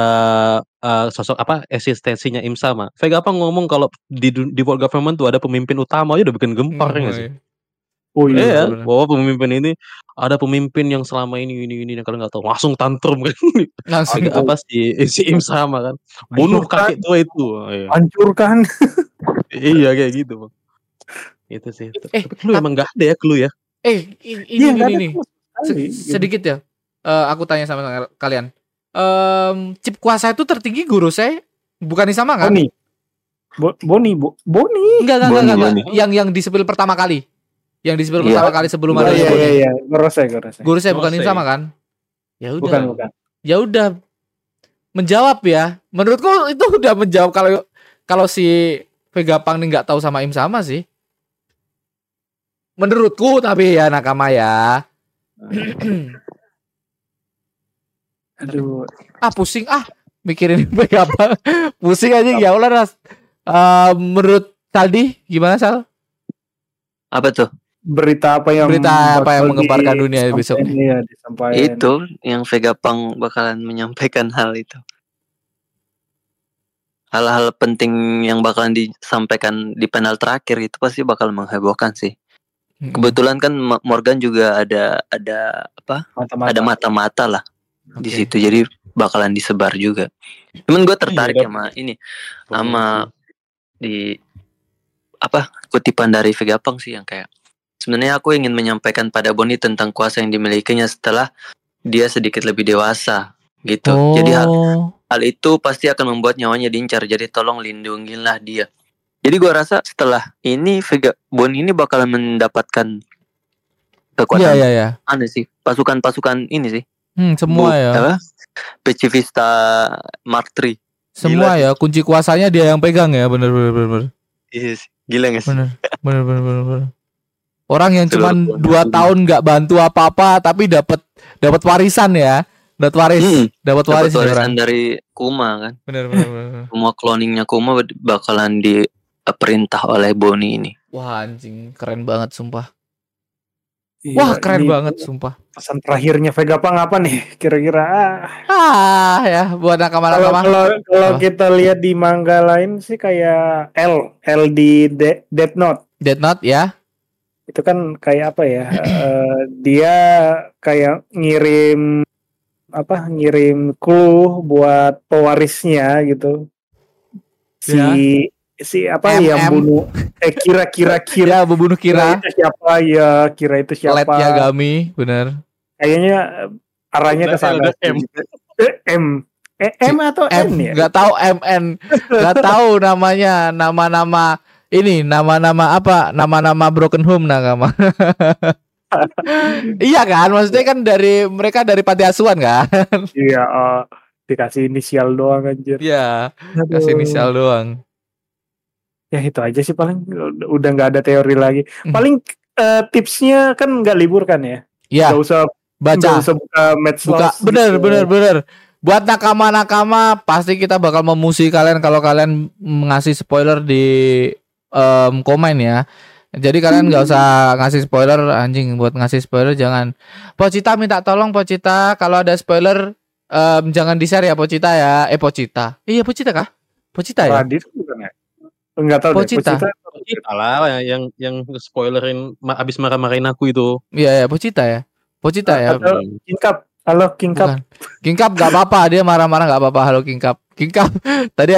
eh, sosok apa eksistensinya Im sama. Vega apa ngomong kalau di di world government tuh ada pemimpin utama aja udah bikin gempar ya nggak sih? Oh iya bener. bahwa pemimpin ini ada pemimpin yang selama ini ini ini yang kalian nggak tahu langsung tantrum kan. [LAUGHS] Langsung Vega apa si si Im sama kan bunuh Hancurkan. kakek tua itu. Iya. hancurkan [LAUGHS] iya kayak gitu bang. Itu sih. Eh, Tapi clue emang nggak ada ya clue ya. eh ini Iya, ini, ada ini. sama Se- sekali, gitu. sedikit ya. Eh, aku tanya sama sama kalian. Em, chip kuasa itu tertinggi guru saya bukan sama kan? Boni Bo- Boni Bo- Boni Enggak, enggak, Boni, enggak, enggak. Yang yang disepil pertama kali. Yang disepil Iya. pertama kali sebelum oh, ada iya iya iya Guru saya bukan Gorosei. sama kan? Ya udah. bukan bukan Ya udah. Menjawab ya. Menurutku itu udah menjawab kalau kalau si Vegapunk nih nggak tahu sama Im sama sih. Menurutku tapi ya nakama ya. [CLEARS THROAT] aduh ah pusing ah mikirin [LAUGHS] Vegapunk. pusing aja ya Allah Ras. Eh, menurut Saldi gimana Sal? Apa tuh? Berita apa yang Berita apa yang mengembarkan dunia besok nih? disampaikan. Itu yang Vegapunk bakalan menyampaikan hal itu. Hal-hal penting yang bakalan disampaikan di panel terakhir itu pasti bakal menghebohkan sih. Hmm. Kebetulan kan Morgan juga ada ada apa? mata-mata Ada mata-mata lah di Oke. situ. Jadi bakalan disebar juga. Cuman gue tertarik Iya, sama ini sama di apa kutipan dari Vegapunk sih yang kayak sebenarnya aku ingin menyampaikan pada Boni tentang kuasa yang dimilikinya setelah dia sedikit lebih dewasa gitu. Jadi hal, Oh. hal itu pasti akan membuat nyawanya diincar. Jadi tolong lindungilah dia. Jadi gua rasa setelah ini Vega Boni ini bakalan mendapatkan Iya kekuatan iya iya. aneh sih pasukan-pasukan ini sih Hmm, semua Bu- ya. apa? Pacifista Mark III Semua Gila ya kunci kuasanya dia yang pegang ya bener bener bener bener Yes. Gila gak sih? bener bener bener bener, bener. Orang yang dunia. dua tahun nggak bantu apa-apa tapi dapat dapat warisan ya, dapat waris, Hmm, dapat waris orang. warisan dari Kuma kan. Bener bener. [LAUGHS] Semua cloningnya Kuma bakalan diperintah oleh Boni ini. Wah anjing keren banget sumpah. Iya, Wah keren ini banget sumpah. Pesan terakhirnya Vegapunk apa nih? [LAUGHS] Kira-kira ah, Ah ya buat kalau nakama-nakama. kalau kalau Apa? kita lihat di manga lain sih kayak L L di De- Death Note Dead Note ya. Itu kan kayak apa ya? eh, dia kayak ngirim apa? Ngirim clue buat pewarisnya gitu. Si Ya. si apa yang MM. bunuh eh kira-kira kira Kira membunuh [LAUGHS] kira kira. itu siapa ya kira itu siapa Let Yagami bener. kayaknya eh, arahnya ke sana. M. Eh, M eh, M atau M N ya nggak tahu MN nggak tahu namanya nama-nama ini nama-nama apa? Nama-nama broken home nakama [LAUGHS] iya kan? Maksudnya kan dari mereka dari panti asuhan kan? Iya eh, dikasih inisial doang anjir. Iya kasih inisial doang. Ya itu aja sih paling. Udah nggak ada teori lagi. Hmm. paling eh, tipsnya kan nggak libur kan ya? Ya nggak usah baca. usah buka medsos buka. bener gitu. bener bener. Buat nakama-nakama pasti kita bakal memusuhi kalian kalau kalian ngasih spoiler di em, komen ya. Jadi kalian nggak usah ngasih spoiler anjing buat ngasih spoiler jangan. Pocita minta tolong Pocita. Kalau ada spoiler em, jangan di share ya Pocita ya. Eh Pocita. Iya Pocita kah? Pocita ya? Radit bukan ya? Nggak tahu Pocita. deh Kita lah yang yang spoilerin abis marah-marahin aku itu. iya ya Pocita ya. Pocita ya. Atau King Cup. Halo King Cup. Bukan. King Cup gak apa-apa. Dia marah-marah gak apa-apa. Halo King Cup. King Cup. [LAUGHS] Tadi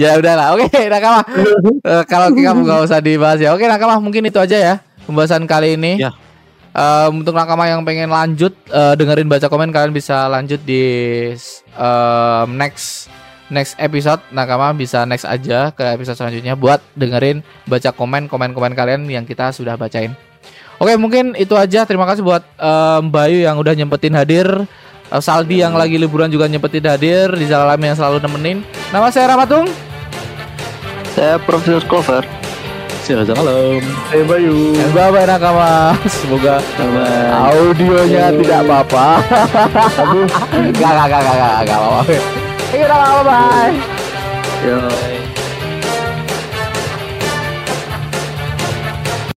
ya udahlah. Oke [LAUGHS] nakama. Eh, kalau King Cup gak usah dibahas ya. Oke nakama mungkin itu aja ya pembahasan kali ini. Ya. Em, untuk nakama yang pengen lanjut eh, dengerin baca komen kalian bisa lanjut di em, next next episode. Nakama bisa next aja ke episode selanjutnya buat dengerin baca komen komen komen kalian yang kita sudah bacain. Oke mungkin itu aja. Terima kasih buat em, Bayu yang udah nyempetin hadir. Saldi yang lagi liburan juga nyempetin hadir di Alami yang selalu nemenin. Nama saya Ramatung Saya Profesor Clover. Selamat malam. saya Bayu. Bye bye nakama. Semoga audionya tidak apa-apa. Gak gak gak gak gak gak apa-apa. Oke nakama bye. Yo.